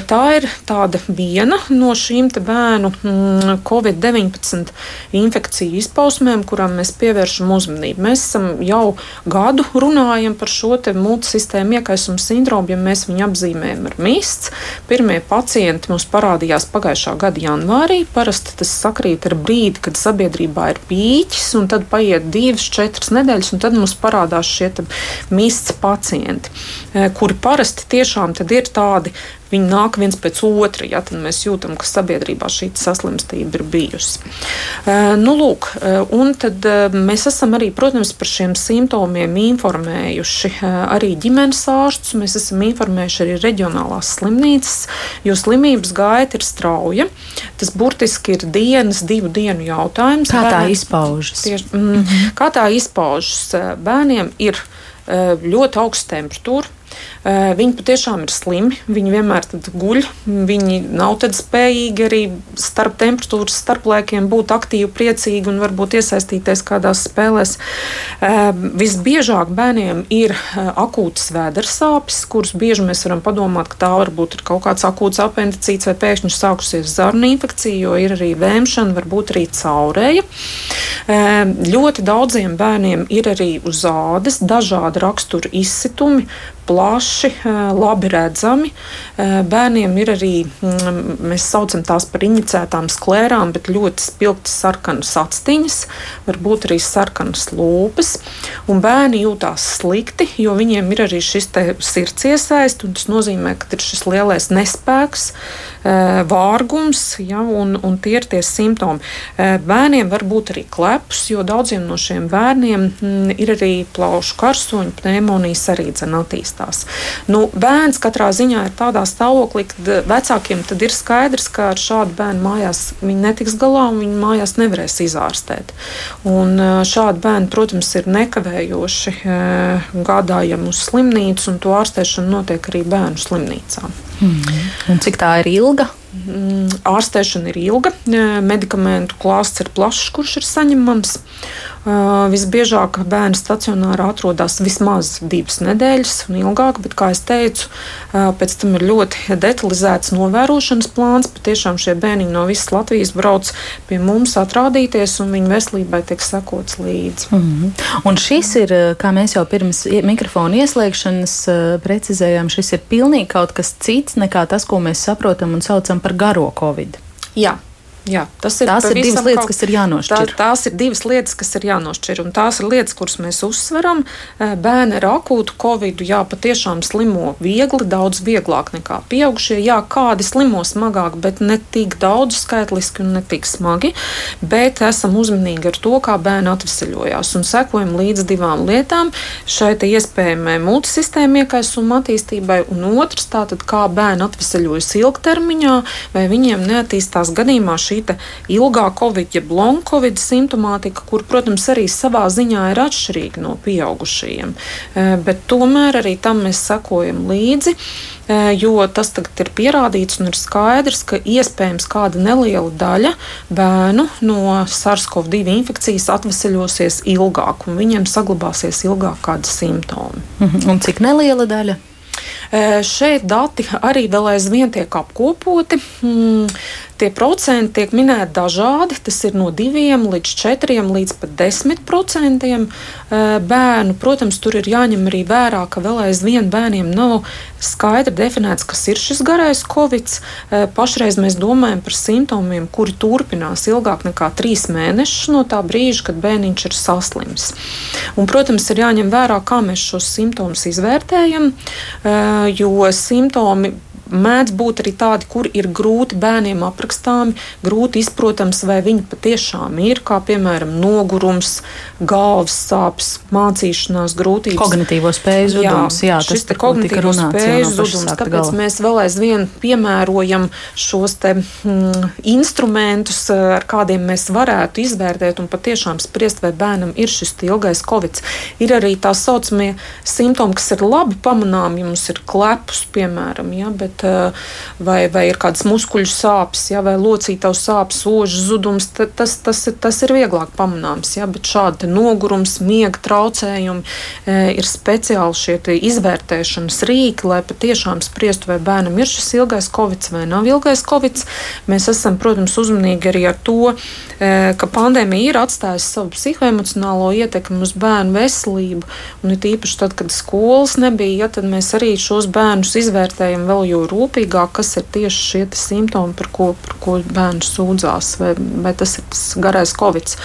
Tā ir viena no šīm bērnu mm, Covid-19 infekciju izpausmēm, kurām mēs pievēršam uzmanību. Mēs jau gadu runājam par šo multisistēmu iekaisumu sindromu, ja mēs viņu apzīmējam ar mists. Pirmie pacienti mums parādījās pagājušā gada janvārī. Parasti tas sakrīt ar brīdi, kad sabiedrībā ir pīķis, un tad paiet divas, četras nedēļas, un tad mums parādās šie mists pacienti, kuri parasti tiešām ir tādi viņi nāk viens pēc otra. Ja, tad mēs jūtam, ka sabiedrībā šī saslimstība ir bijusi. Uh, nu, lūk, un tad mēs esam arī, protams, par šiem simptomiem informējuši arī ģimenes ārstus. Mēs esam informējuši arī reģionālās slimnīcas, jo slimības gaita ir strauja. Tas burtiski ir dienas, divu dienu jautājums. Kā tā Bērni, izpaužas? Tieši, mm. Kā tā izpaužas? Bērniem ir ļoti augsta temperatūra viņi patiešām ir slimi, viņi vienmēr guļ, viņi nav spējīgi arī starp temperatūras starplaikiem būt aktīvi, priecīgi un varbūt iesaistīties kādās spēlēs. Eh, visbiežāk bērniem ir eh, akūtas vēdersāpes, kuras bieži mēs varam padomāt, ka tā varbūt ir kaut kāds akūts apendicīts vai pēkšņi sākusies zarnu infekcija, jo ir arī vēmšana, varbūt arī caurēja. Ļoti daudziem bērniem ir arī uz ādas dažādi rakstura izsitumi, plaši, labi redzami. Bērniem ir arī, mm, mēs saucam tās par inicētām sklērām, bet ļoti spilgti sarkanas actiņas, varbūt arī sarkanas lūpas. Un bērni jūtās slikti, jo viņiem ir arī šis sirds iesaist, un tas nozīmē, ka ir šis lielais nespēks, vārgums, ja, un, un tie ir tie simptomi. Bērniem var būt arī klepus, jo daudziem no šiem bērniem mm, ir arī plaušu karsoņu pneimonijas arī dzen attīstās. Nu, bērns katrā ziņā ir tādā stāvoklī, ka vecākiem tad ir skaidrs, ka ar šādu bērnu mājās viņi netiks galā un viņi mājās nevarēs izārstēt. Un šādi bērni, protams, ir nekavējoši gādājami uz slimnīcu, un to ārstēšana notiek arī bērnu slimnīcā. Mm. Un cik tā ir ilga? Mm, ārstēšana ir ilga, medikamentu klāsts ir plašs, kurš ir saņemams. Visbiežāk bērnu stacionārā atrodas vismaz divas nedēļas un ilgāk, bet, kā jau teicu, pēc tam ir ļoti detalizēts novērošanas plāns. Patiešām šie bērni no visas Latvijas brauc pie mums atrādīties, un viņu veselībai tiek sekots līdzi. Mm -hmm. Un šis ir, kā mēs jau pirms mikrofona ieslēgšanas precizējām, šis ir pilnīgi kaut kas cits nekā tas, ko mēs saprotam un saucam par garo covid. Jā, Jā, tas ir tās ir divas lietas, kas ir jānošķir. Tā, tās ir divas lietas, kas ir jānošķir. Un tās ir lietas, kuras mēs uzsveram. Eh, bērni ar akūtu covid, jā, patiešām slimo viegli, daudz vieglāk nekā pieaugušie. Jā, kādi slimo smagāk, bet ne tik daudz skaitliski un ne tik smagi. Bet esam uzmanīgi ar to, kā bērni atvesaļojās un sekojam līdz divām lietām - šai iespējamai multisistēma iekaisuma attīstībai, un otrs, tātad kā bērni atvesaļojas ilgtermiņā, vai viņiem neattīstās gadījumā šī šī ilgā covid, jeb long covid simptomātika, kur, protams, arī savā ziņā ir atšķirīga no pieaugušajiem. Eh, bet tomēr arī tam mēs sekojam līdzi eh, jo tas tagad ir pierādīts un ir skaidrs, ka iespējams kāda neliela daļa bērnu no SARS-CoV-2 infekcijas atvesaļosies ilgāk, un viņiem saglabāsies ilgāk kādi simptomi. Mhm. Un cik neliela daļa? Šeit dati arī vēl aizvien tiek apkopoti. Tie procenti tiek minēti dažādi. Tas ir no 2 līdz 4 līdz pat 10 procentiem bērnu. Protams, tur ir jāņem arī vērā, ka vēl aizvien bērniem nav skaidri definēts, kas ir šis garais covid. Pašreiz mēs domājam par simptomiem, kuri turpinās ilgāk nekā 3 mēnešus no tā brīža, kad bērniņš ir saslims. Un, protams, ir jāņem vērā, kā mēs šos simptomus izvērtējam jo simptomi mēdz būt arī tādi, kur ir grūti bērniem aprakstāmi, grūti izprotams, vai viņi patiešām ir, kā piemēram nogurums, galvas sāpes, mācīšanās grūtības. Kognitīvo spēju zudums, jā, jā tas te kognitīvo spēju zudums, tāpēc gala. mēs vēl aizvien piemērojam šos te mm, instrumentus, ar kādiem mēs varētu izvērtēt un patiešām spriest, vai bērnam ir šis ilgais covid. Ir arī tā saucamie simptomi, kas ir labi pamanāmi, ja mums ir klepus, piemēram, ja, bet Eh, vai, vai ir kādas muskuļu sāpes, ja, vai locītavas sāpes, ožas zudums, tas, tas, tas ir vieglāk pamanāms. Ja, bet šādi nogurums, miega traucējumi ir speciāli šie izvērtēšanas rīki, lai patiešām spriestu, vai bērnam ir šis ilgais covid vai nav ilgais covid. Mēs esam, protams, uzmanīgi arī ar to, ka pandēmija ir atstājusi savu psihoemocionālo ietekmi uz bērnu veselību. Un it īpaši tad, kad skolas nebija, ja, tad mēs arī šos bērnus izvērtējam vēl jau rūpīgāk, kas ir tieši šie simptomi, par ko, par ko bērns sūdzās, vai, vai tas ir tas garais covid.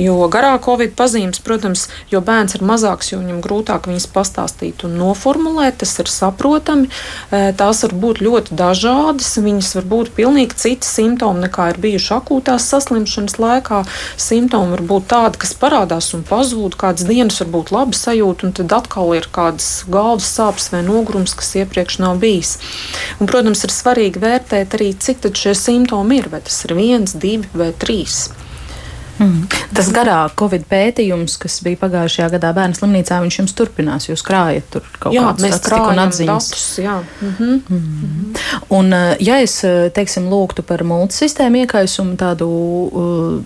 Jo garā covid pazīmes, protams, jo bērns ir mazāks, jo viņam grūtāk viņas pastāstīt un noformulēt, tas ir saprotami. Tās var būt ļoti dažādas, viņas var būt pilnīgi citi simptomi nekā ir bijuši akūtās saslimšanas laikā. Simptomi var būt tādi, kas parādās un pazūd, kādas dienas var būt labi sajūta, un tad atkal ir kādas galvas sāpes vai nogurums, kas iepriekš nav bijis. Un, protams, ir svarīgi vērtēt arī, cik šie simptomi ir, vai tas ir viens, divi vai trīs. Mm. Tas garā Covid pētījums, kas bija pagājušajā gadā bērnu slimnīcā, viņš jums turpinās. Jūs krājat tur kaut kādas statistikas un atziņas. Datus, jā. Mm -hmm. Mm -hmm. Un, eh, ja es, eh, teiksim, lūgtu par multisistēmu iekaisumu tādu uh,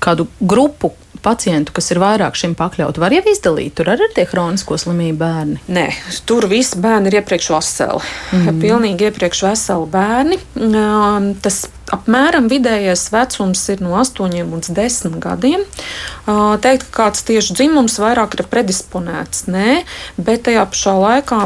kādu grupu, pacientu, kas ir vairāk šim pakļauti, var jau izdalīt? Tur arī ir tie chronisko slimību bērni. Nē, tur visi bērni ir iepriekš veseli. Mm. Pilnīgi iepriekš veseli bērni. Tas apmēram vidējais vecums ir no 8 līdz 10 gadiem. Teikt, ka kāds tieši dzimums vairāk ir predisponēts, nē, bet tajā pašā laikā,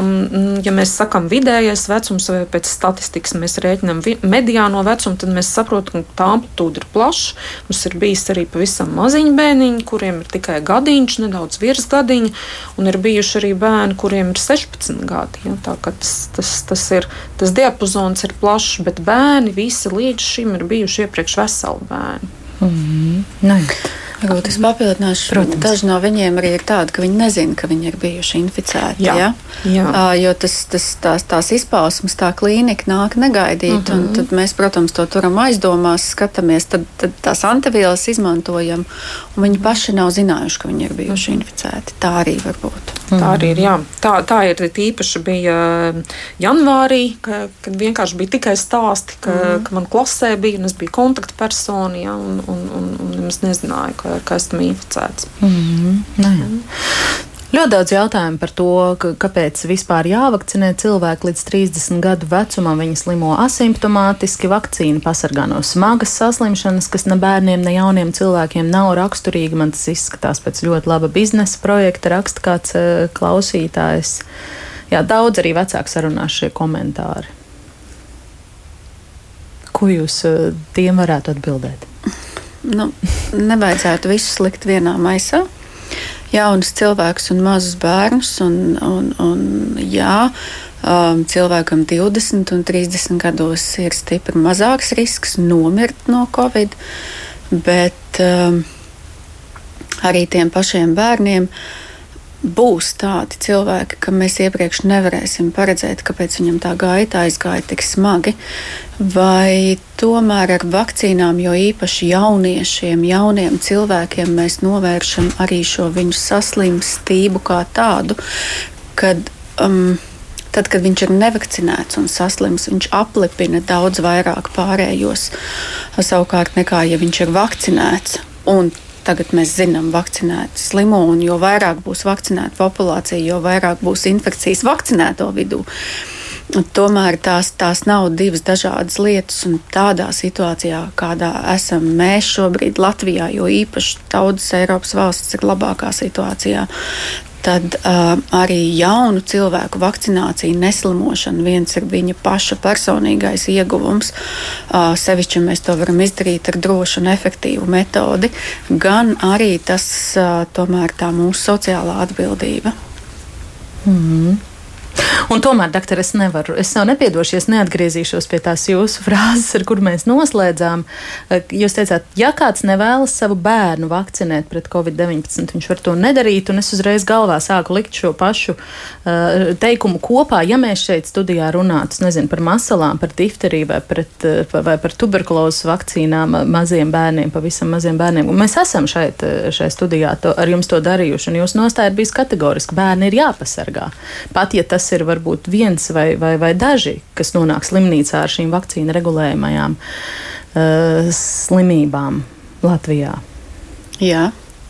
ja mēs sakām vidējais vecums vai pēc statistikas mēs rēķinām mediāno vecumu, tad mēs saprotam, ka tā amplitūda ir plaša. Mums ir bijis arī pavisam maziņi bērniņi, kuriem ir tikai gadiņš, nedaudz virs gadiņa, un ir bijuši arī bērni, kuriem ir 16 gadi. Ja? Tā, tas, tas, tas, ir, tas diapazons ir plašs, bet bērni visi līdz šim ir bijuši iepriekš veseli bērni. Mm -hmm. Varbūt es papildināšu. Protams. Daži no viņiem arī ir tādi, ka viņi nezina, ka viņi ir bijuši inficēti. Jā, ja? jā. Uh, jo tas, tas, tās, tās izpausmes, tā klīnika nāk negaidīt. Uh -huh. Tad mēs, protams, to turam aizdomās, skatāmies, tad, tad tās antivielas izmantojam. Viņi paši nav zinājuši, ka viņi ir bijuši uh -huh. inficēti. Tā arī var būt. Tā arī ir. Jā. Tā, tā ir īpaši bija janvārī, ka, kad vienkārši bija tikai stāsti, ka, uh -huh. ka man klasē bija un es biju kontaktpersona ja, un, un, un, es nezināju, ka ka, esmu inficēts. Mm -hmm. Nē. Mm. Ļoti daudz jautājumu par to, kāpēc vispār jāvakcinē cilvēki līdz 30 gadu vecumam. Viņi slimo asimptomātiski, vakcīna pasargā no smagas saslimšanas, kas ne bērniem, ne jauniem cilvēkiem nav raksturīga. Man tas izskatās pēc ļoti laba biznesa projekta, raksta kāds uh, klausītājs. Jā, daudz arī vecāku sarunās šie komentāri. Ko jūs uh, tiem varētu atbildēt? Nu, nevajadzētu visus likt vienā maisā. Jaunus cilvēkus un mazus bērnus. Un, un, un, jā, um, cilvēkam 20 un 30 gados ir stipri mazāks risks nomirt no covid, bet um, arī tiem pašiem bērniem uh, būs tādi cilvēki, ka mēs iepriekš nevarēsim paredzēt, kāpēc viņam tā gaita aizgāja tik smagi. Vai tomēr ar vakcīnām, jo īpaši jauniešiem, jauniem cilvēkiem, mēs novēršam arī šo viņu saslimstību kā tādu, kad. Um, Tad, kad viņš ir nevakcinēts un saslims, viņš aplipina daudz vairāk pārējos savukārt nekā, ja viņš ir vakcinēts. Un Tagad mēs zinām, vakcinēti slimo, un jo vairāk būs vakcinēta populācija, jo vairāk būs infekcijas vakcinēto vidū. Tomēr tās, tās nav divas dažādas lietas, un tādā situācijā, kādā esam mēs šobrīd Latvijā, jo īpaši daudzas Eiropas valstis ir labākā situācijā, tad uh, arī jaunu cilvēku vakcinācija, neslimošana, viens ir viņa paša personīgais ieguvums. Uh, sevišķi mēs to varam izdarīt ar drošu un efektīvu metodi, gan arī tas uh, tomēr tā mūsu sociālā atbildība. Mm -hmm. Un tomēr, doktor, es nevaru, es sev nepiedošu, es neatgriezīšos pie tās jūsu frāzes, ar kur mēs noslēdzām. Jūs teicāt, ja kāds nevēlas savu bērnu vakcinēt pret covid-19, viņš var to nedarīt, un es uzreiz galvā sāku likt šo pašu uh, teikumu kopā. Ja mēs šeit studijā runātu, nezinu, par masalām, par difteriju vai, pret, uh, vai par tuberkulozes vakcīnām maziem bērniem, pavisam maziem bērniem, un mēs esam šeit, šeit studijā to, ar jums to darījuši, un jūsu nostāja ir bijusi kategoriski, bērni ir jāpasargā. Pat ja tas ir varbūt viens vai, vai, vai daži, kas nonāk slimnīcā ar šīm vakcīnu regulējumajām uh, slimībām Latvijā. Jā,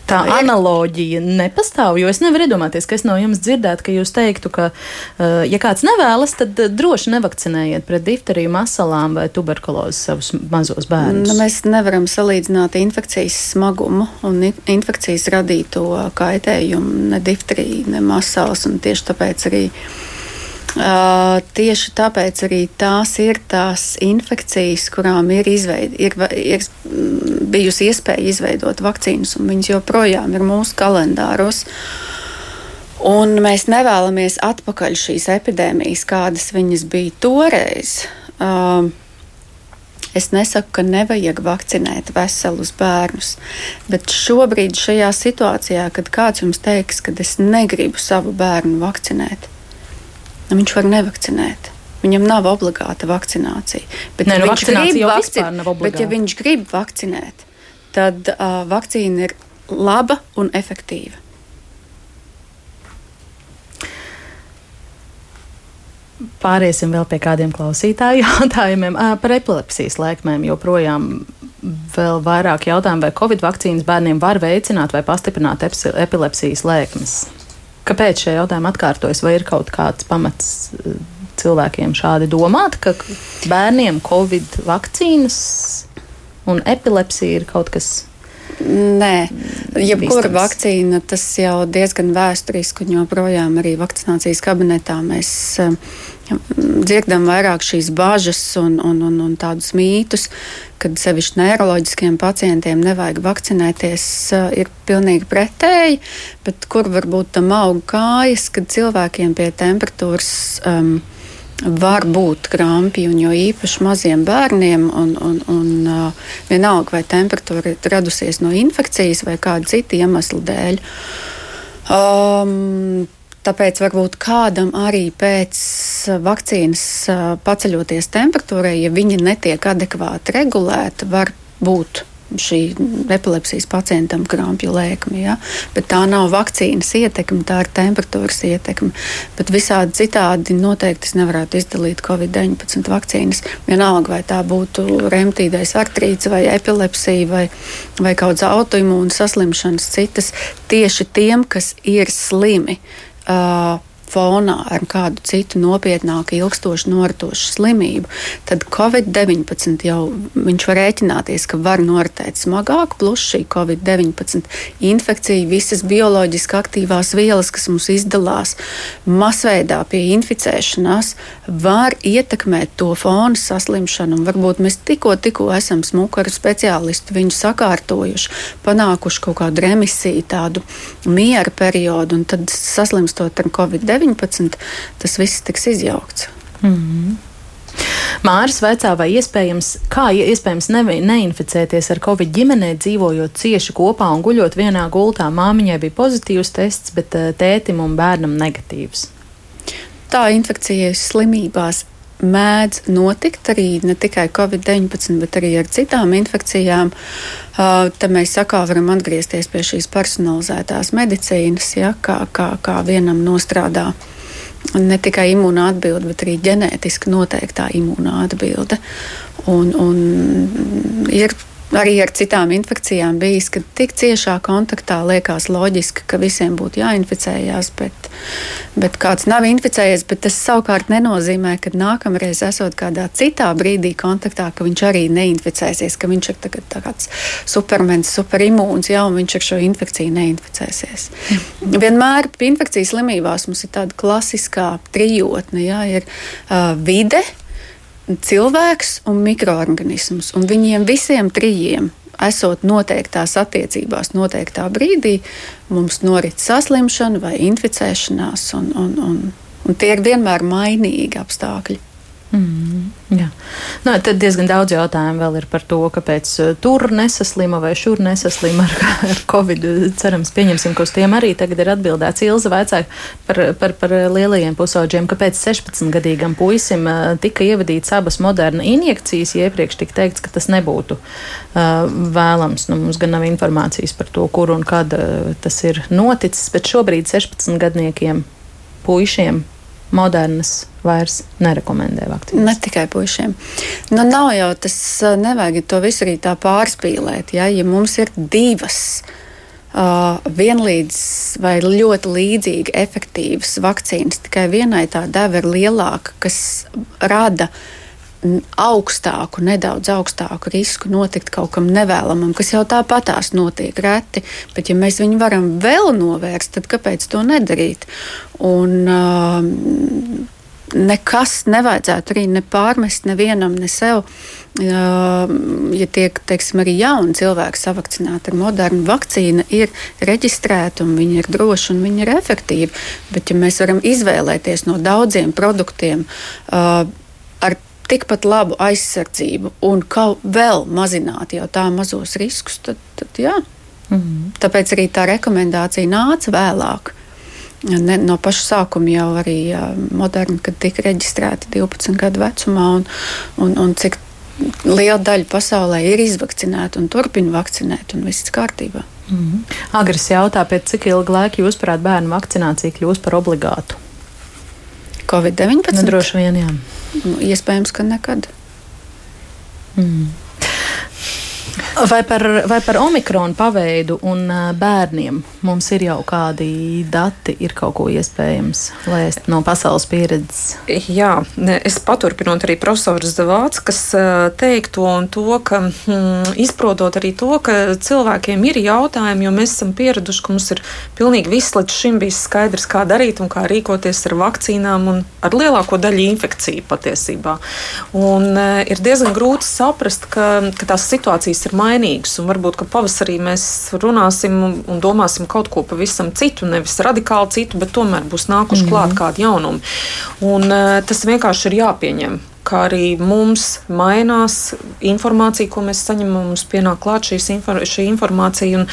tā analoģija nepastāv. Jo es nevaru iedomāties, ka es no jums dzirdētu, ka jūs teiktu, ka, uh, ja kāds nevēlas, tad uh, droši nevakcinējiet pret difteriju, masalām vai tuberkulozi savus mazos bērnus. Nu, mēs nevaram salīdzināt infekcijas smagumu un infekcijas radīto kaitējumu, ne difteriju, ne masāls. Tieši tāpēc arī Uh, tieši tāpēc arī tās ir tās infekcijas, kurām ir, izveid, ir, ir bijusi iespēja izveidot vakcīnas, un viņas joprojām ir mūsu kalendāros. Un mēs nevēlamies atpakaļ šīs epidēmijas, kādas viņas bija toreiz. Uh, Es nesaku, ka nevajag vakcinēt veselus bērnus, bet šobrīd, šajā situācijā, kad kāds jums teiks, ka es negribu savu bērnu vakcinēt, viņš var nevakcinēt. Viņam nav obligāta vakcinācija. Bet, Nē, ja nu, viņš grib vakcinēt, bet, ja viņš grib vakcinēt, tad uh, vakcīna ir laba un efektīva. Pāriesim vēl pie kādiem klausītāju *laughs* jautājumiem par epilepsijas lēkmēm. Joprojām vēl vairāk jautājumu, vai Covid vakcīnas bērniem var veicināt vai pastiprināt epilepsijas lēkmes. Kāpēc šie jautājumi atkārtojas? Vai ir kaut kāds pamats eh, cilvēkiem šādi domāt, ka bērniem Covid vakcīnas un epilepsija ir kaut kas Nē, jebkura vakcīna tas jau diezgan vēsturiski, un joprojām arī vakcinācijas kabinetā mēs uh, dzirdam vairāk šīs bažas un, un, un, un tādus mītus, kad sevišķi neiroloģiskiem pacientiem nevajag vakcinēties, uh, ir pilnīgi pretēji, kur varbūt tam aug kājas, kad cilvēkiem pie temperatūras. Um, var būt krampi, un jo īpaši maziem bērniem, un, un, un uh, vienalga vai temperatūra ir radusies no infekcijas vai kāda cita iemesla dēļ. Um, Tāpēc varbūt kādam arī pēc vakcīnas uh, paceļoties temperatūrai, ja viņa netiek adekvāti regulēta, var būt šī epilepsijas pacientam krampju lēkme. Ja? Bet tā nav vakcīnas ietekme, tā ir temperatūras ietekme. Bet visādi citādi noteikti es nevarētu izdalīt Covid-19 vakcīnas. Vienalga, vai tā būtu remtīdais artrīts vai epilepsija vai, vai kādas autoimūnas saslimšanas citas, tieši tiem, kas ir slimi. Uh, fonā ar kādu citu nopietnāku, ilgstošu noritošu slimību, tad Covid-19 jau viņš var rēķināties, ka var noritēt smagāk, plus šī Covid-19 infekcija, visas bioloģiski aktīvās vielas, kas mums izdalās masveidā pie inficēšanās, var ietekmēt to fonu saslimšanu. Un varbūt mēs tikko, tikko esam smukaru speciālisti viņu sakārtojuši, panākuši kaut kādu remisiju, tādu miera periodu, un tad saslimstot ar Covid-19 19, tas viss tiks izjaukts. Mm -hmm. Māris vaicā, vai iespējams, kā iespējams ne, neinficēties ar covid ģimenē, dzīvojot cieši kopā un guļot vienā gultā. Māmiņai bija pozitīvs tests, bet tētim un bērnam negatīvs. Tā infekcijas slimībās mēdz notikt arī ne tikai Covid-19, bet arī ar citām infekcijām. Uh, tad mēs sakā, varam atgriezties pie šīs personalizētās medicīnas, ja, kā, kā, kā vienam nostrādā. Ne tikai imūna atbilde, bet arī ģenētiski noteiktā imūna atbilde. Un, un ir arī ar citām infekcijām bijis, ka tik ciešā kontaktā liekas loģiski, ka visiem būtu jāinficējās, bet, bet kāds nav inficējies. Tas savukārt nenozīmē, ka nākamreiz, esot kādā citā brīdī kontaktā, ka viņš arī neinficēsies, ka viņš ir tagad tāds supermens, superimūns, ja viņš ar šo infekciju neinficēsies. *laughs* Vienmēr infekcijas slimībās mums ir tāda klasiskā trijotne, ja, ir uh, vide cilvēks un mikroorganisms. Un viņiem visiem trijiem, esot noteiktās attiecībās, noteiktā brīdī, mums norit saslimšana vai inficēšanās, un, un, un, un tie ir vienmēr mainīgi apstākļi. Mm, jā. nu, tad diezgan daudz jautājumu vēl ir par to, kāpēc uh, tur nesaslima vai šur nesaslima ar, *laughs* ar covid. Cerams, pieņemsim, ka uz tiem arī tagad ir atbildēts. Ilza vaicāja par, par, par lielajiem pusauģiem, kāpēc 16-gadīgam puisim uh, tika ievadīts abas moderna injekcijas, ja iepriekš tika teikts, ka tas nebūtu uh, vēlams. Nu, mums gan nav informācijas par to, kur un kad uh, tas ir noticis, bet šobrīd 16-gadniekiem puišiem modernas vairs nerekomendē vakcīnas. Ne tikai puišiem. Nu, nav jau tas, nevajag to visu arī tā pārspīlēt. Ja, ja mums ir divas uh, vienlīdz vai ļoti līdzīgi efektīvas vakcīnas, tikai vienai tā deva ir lielāka, kas rada uh, augstāku, nedaudz augstāku risku notikt kaut kam nevēlamam, kas jau tāpatās notiek reti. Bet, ja mēs viņu varam vēl novērst, tad kāpēc to nedarīt? Un, uh, nekas nevajadzētu arī nepārmest nevienam, ne sev. Ja tiek teiksim, arī jauni cilvēki savakcināti ar modernu vakcīnu, ir reģistrēta un viņi ir droši un viņi ir efektīvi. Bet, ja mēs varam izvēlēties no daudziem produktiem ar tikpat labu aizsardzību un kaut vēl mazināt jau tā mazos riskus, tad, tad jā. Mm -hmm. Tāpēc arī tā rekomendācija nāca vēlāk. Ne, no paša sākuma jau arī moderni, kad tika reģistrēta 12 gadu vecumā, un, un, un cik liela daļa pasaulē ir izvakcinēta un turpina vakcinēt, un viss kārtībā. Mm -hmm. Agris jautā, pēc cik ilga laika jūs prāt bērnu vakcinācija kļūs par obligātu? Covid-19? Nu, droši vien, jā. Nu, iespējams, ka nekad. Mm. Vai par, vai par omikronu paveidu un bērniem mums ir jau kādi dati, ir kaut ko iespējams lēst no pasaules pieredzes? Jā, es paturpinot arī profesoru Zavātskas teikto un to, ka mm, izprotot arī to, ka cilvēkiem ir jautājumi, jo mēs esam pieraduši, ka mums ir pilnīgi viss līdz šim bijis skaidrs, kā darīt un kā rīkoties ar vakcīnām un ar lielāko daļu infekciju patiesībā. Un ir diezgan grūti saprast, ka, ka tās situācijas ir mainīgas. Varbūt pavasarī mēs runāsim un domāsim kaut ko pavisam citu, nevis radikāli citu, bet tomēr būs nākuši mm -hmm. klāt kādi jaunumi. Un, uh, tas vienkārši ir jāpieņem kā arī mums mainās informācija, ko mēs saņemam. Mums pienāk klāt infor šī informācija, un,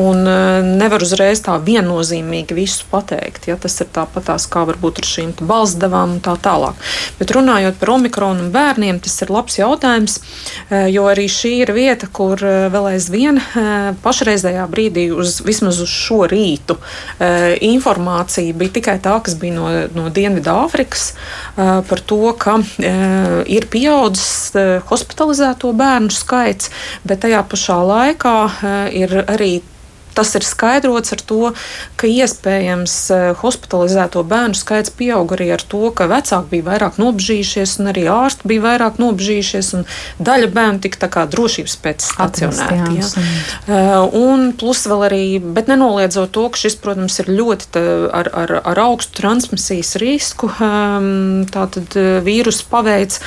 un e, nevar uzreiz tā viennozīmīgi visu pateikt. Ja? Tas ir tāpatās kā varbūt ar šīm balsdevām un tā tālāk. Bet runājot par omikronu un bērniem, tas ir labs jautājums, e, jo arī šī ir vieta, kur e, vēl aizvien pašreizējā brīdī, uz, vismaz uz šo rītu, informācija bija tikai tā, kas bija no, no Dienvidāfrikas par to, ka Eh, ir pieaudzis eh, hospitalizēto bērnu skaits, bet tajā pašā laikā eh, ir arī tas ir skaidrots ar to, ka iespējams hospitalizēto bērnu skaits pieaug arī ar to, ka vecāki bija vairāk nobežījušies, un arī ārsti bija vairāk nobežījušies, un daļa bērnu tika kā drošības pēc stacionēti. Ja? Un plus vēl arī, bet nenoliedzot to, ka šis, protams, ir ļoti tā, ar, ar, ar augstu transmisijas risku, tātad vīrusu paveids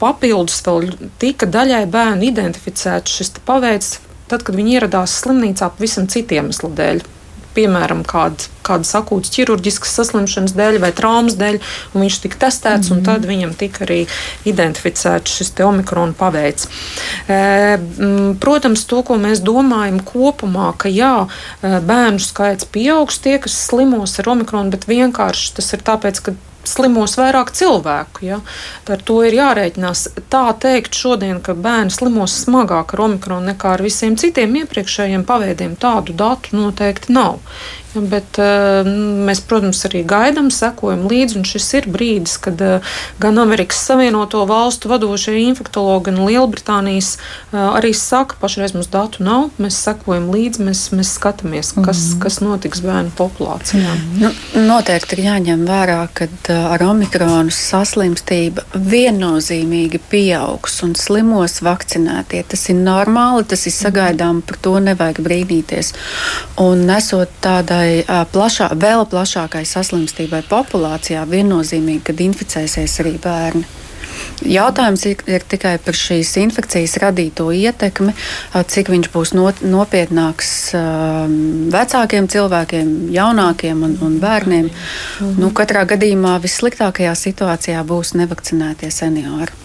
papildus vēl tika daļai bērnu identificēts šis paveids tad, kad viņi ieradās slimnīcā pavisam citiem iemeslu dēļ. Piemēram, kāda, kādas akūtas ķirurģiskas saslimšanas dēļ vai traumas dēļ, un viņš tika testēts, mm -hmm. un tad viņam tika arī identificēts šis omikrona paveids. E, protams, to, ko mēs domājam kopumā, ka jā, e, bērnu skaits pieaugs, tie, kas slimos ar omikronu, bet vienkārši tas ir tāpēc, ka slimos vairāk cilvēku. Ja? Ar to ir jārēķinās. Tā teikt šodien, ka bērni slimos smagāk ar omikronu nekā ar visiem citiem iepriekšējiem paveidiem, tādu datu noteikti nav. Bet uh, mēs, protams, arī gaidām, sekojam līdzi. Šis ir brīdis, kad uh, gan Amerikas Savienoto Valstu vadošie infektuologi, gan Lielbritānijas uh, arī saka, ka pašreiz mums datu nav. Mēs sekojam līdzi, mēs, mēs skatāmies, kas, mm -hmm. kas notiks bērnu populācijā. Nu, noteikti ir jāņem vērā, ka ar omikronu saslimstība viennozīmīgi pieaugs un slimos vakcinētie. Tas ir normāli, tas ir sagaidām, par to nevajag brīnīties. Un nesot tādā šai plašā, vēl plašākai saslimstībai populācijā viennozīmīgi, kad inficēsies arī bērni. Jautājums ir, ir tikai par šīs infekcijas radīto ietekmi, cik viņš būs not, nopietnāks vecākiem cilvēkiem, jaunākiem un, un bērniem. Mhm. Nu, katrā gadījumā vissliktākajā situācijā būs nevakcinētie seniori.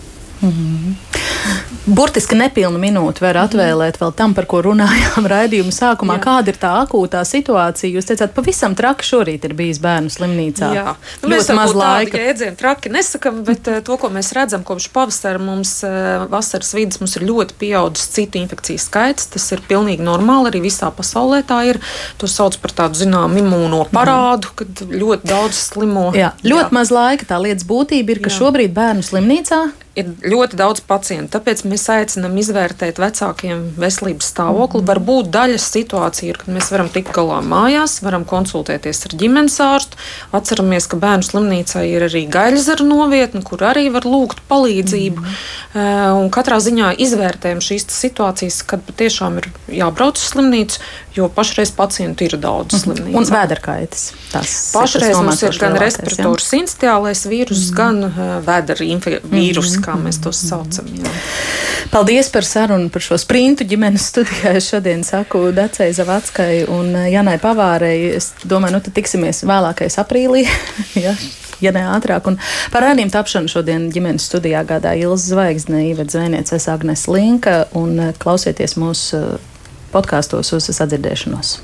Mhm. Burtiski nepilnu minūti var atvēlēt vēl tam, par ko runājām *laughs* raidījuma sākumā. Jā. Kāda ir tā akūtā situācija? Jūs teicāt, pavisam traki šorīt ir bijis bērnu slimnīcā. Jā, nu, mēs maz laika. Jēdzienu traki nesakam, bet uh, to, ko mēs redzam kopš pavasara, mums uh, vasaras vidus mums ir ļoti pieaudzis citu infekciju skaits. Tas ir pilnīgi normāli, arī visā pasaulē tā ir. To sauc par tādu, zinām, imūno parādu, mm. kad ļoti daudz slimo. Jā, ļoti Jā. maz laika. Tā lietas būtība ir, ka Jā. šobrīd bērnu slimnīcā ir ļoti daudz pacientu. tāpēc mēs aicinām izvērtēt vecākiem veselības stāvokli. Mm. Varbūt daļas situācija ir, kad mēs varam tikt galā mājās, varam konsultēties ar ģimenes ārstu. Atceramies, ka bērnu slimnīcā ir arī gaļzara novietne, kur arī var lūgt palīdzību. Mm. Un katrā ziņā izvērtējam šīs situācijas, kad patiešām ir jābrauc uz slimnīcu, jo pašreiz pacientu ir daudz slimnīcu. Un vēderkaitis. Pašreiz mums ir gan respiratoru sinciālais vīrus, mm. gan uh, vēdera vīrus, kā mēs tos saucam. Jā. Paldies par sarunu par šo sprintu ģimenes studijā. Es šodien saku Dacei Zavackai un Janai Pavārei. Es domāju, nu tad tiksimies vēlākais aprīlī. *laughs* ja? ja ne ātrāk. Un par ēniem tapšanu šodien ģimenes studijā gādāja Ilza Zvaigzne, Ivets Zvēnieces, Agnes Linka un klausieties mūsu podkāstos uz sadzirdēšanos.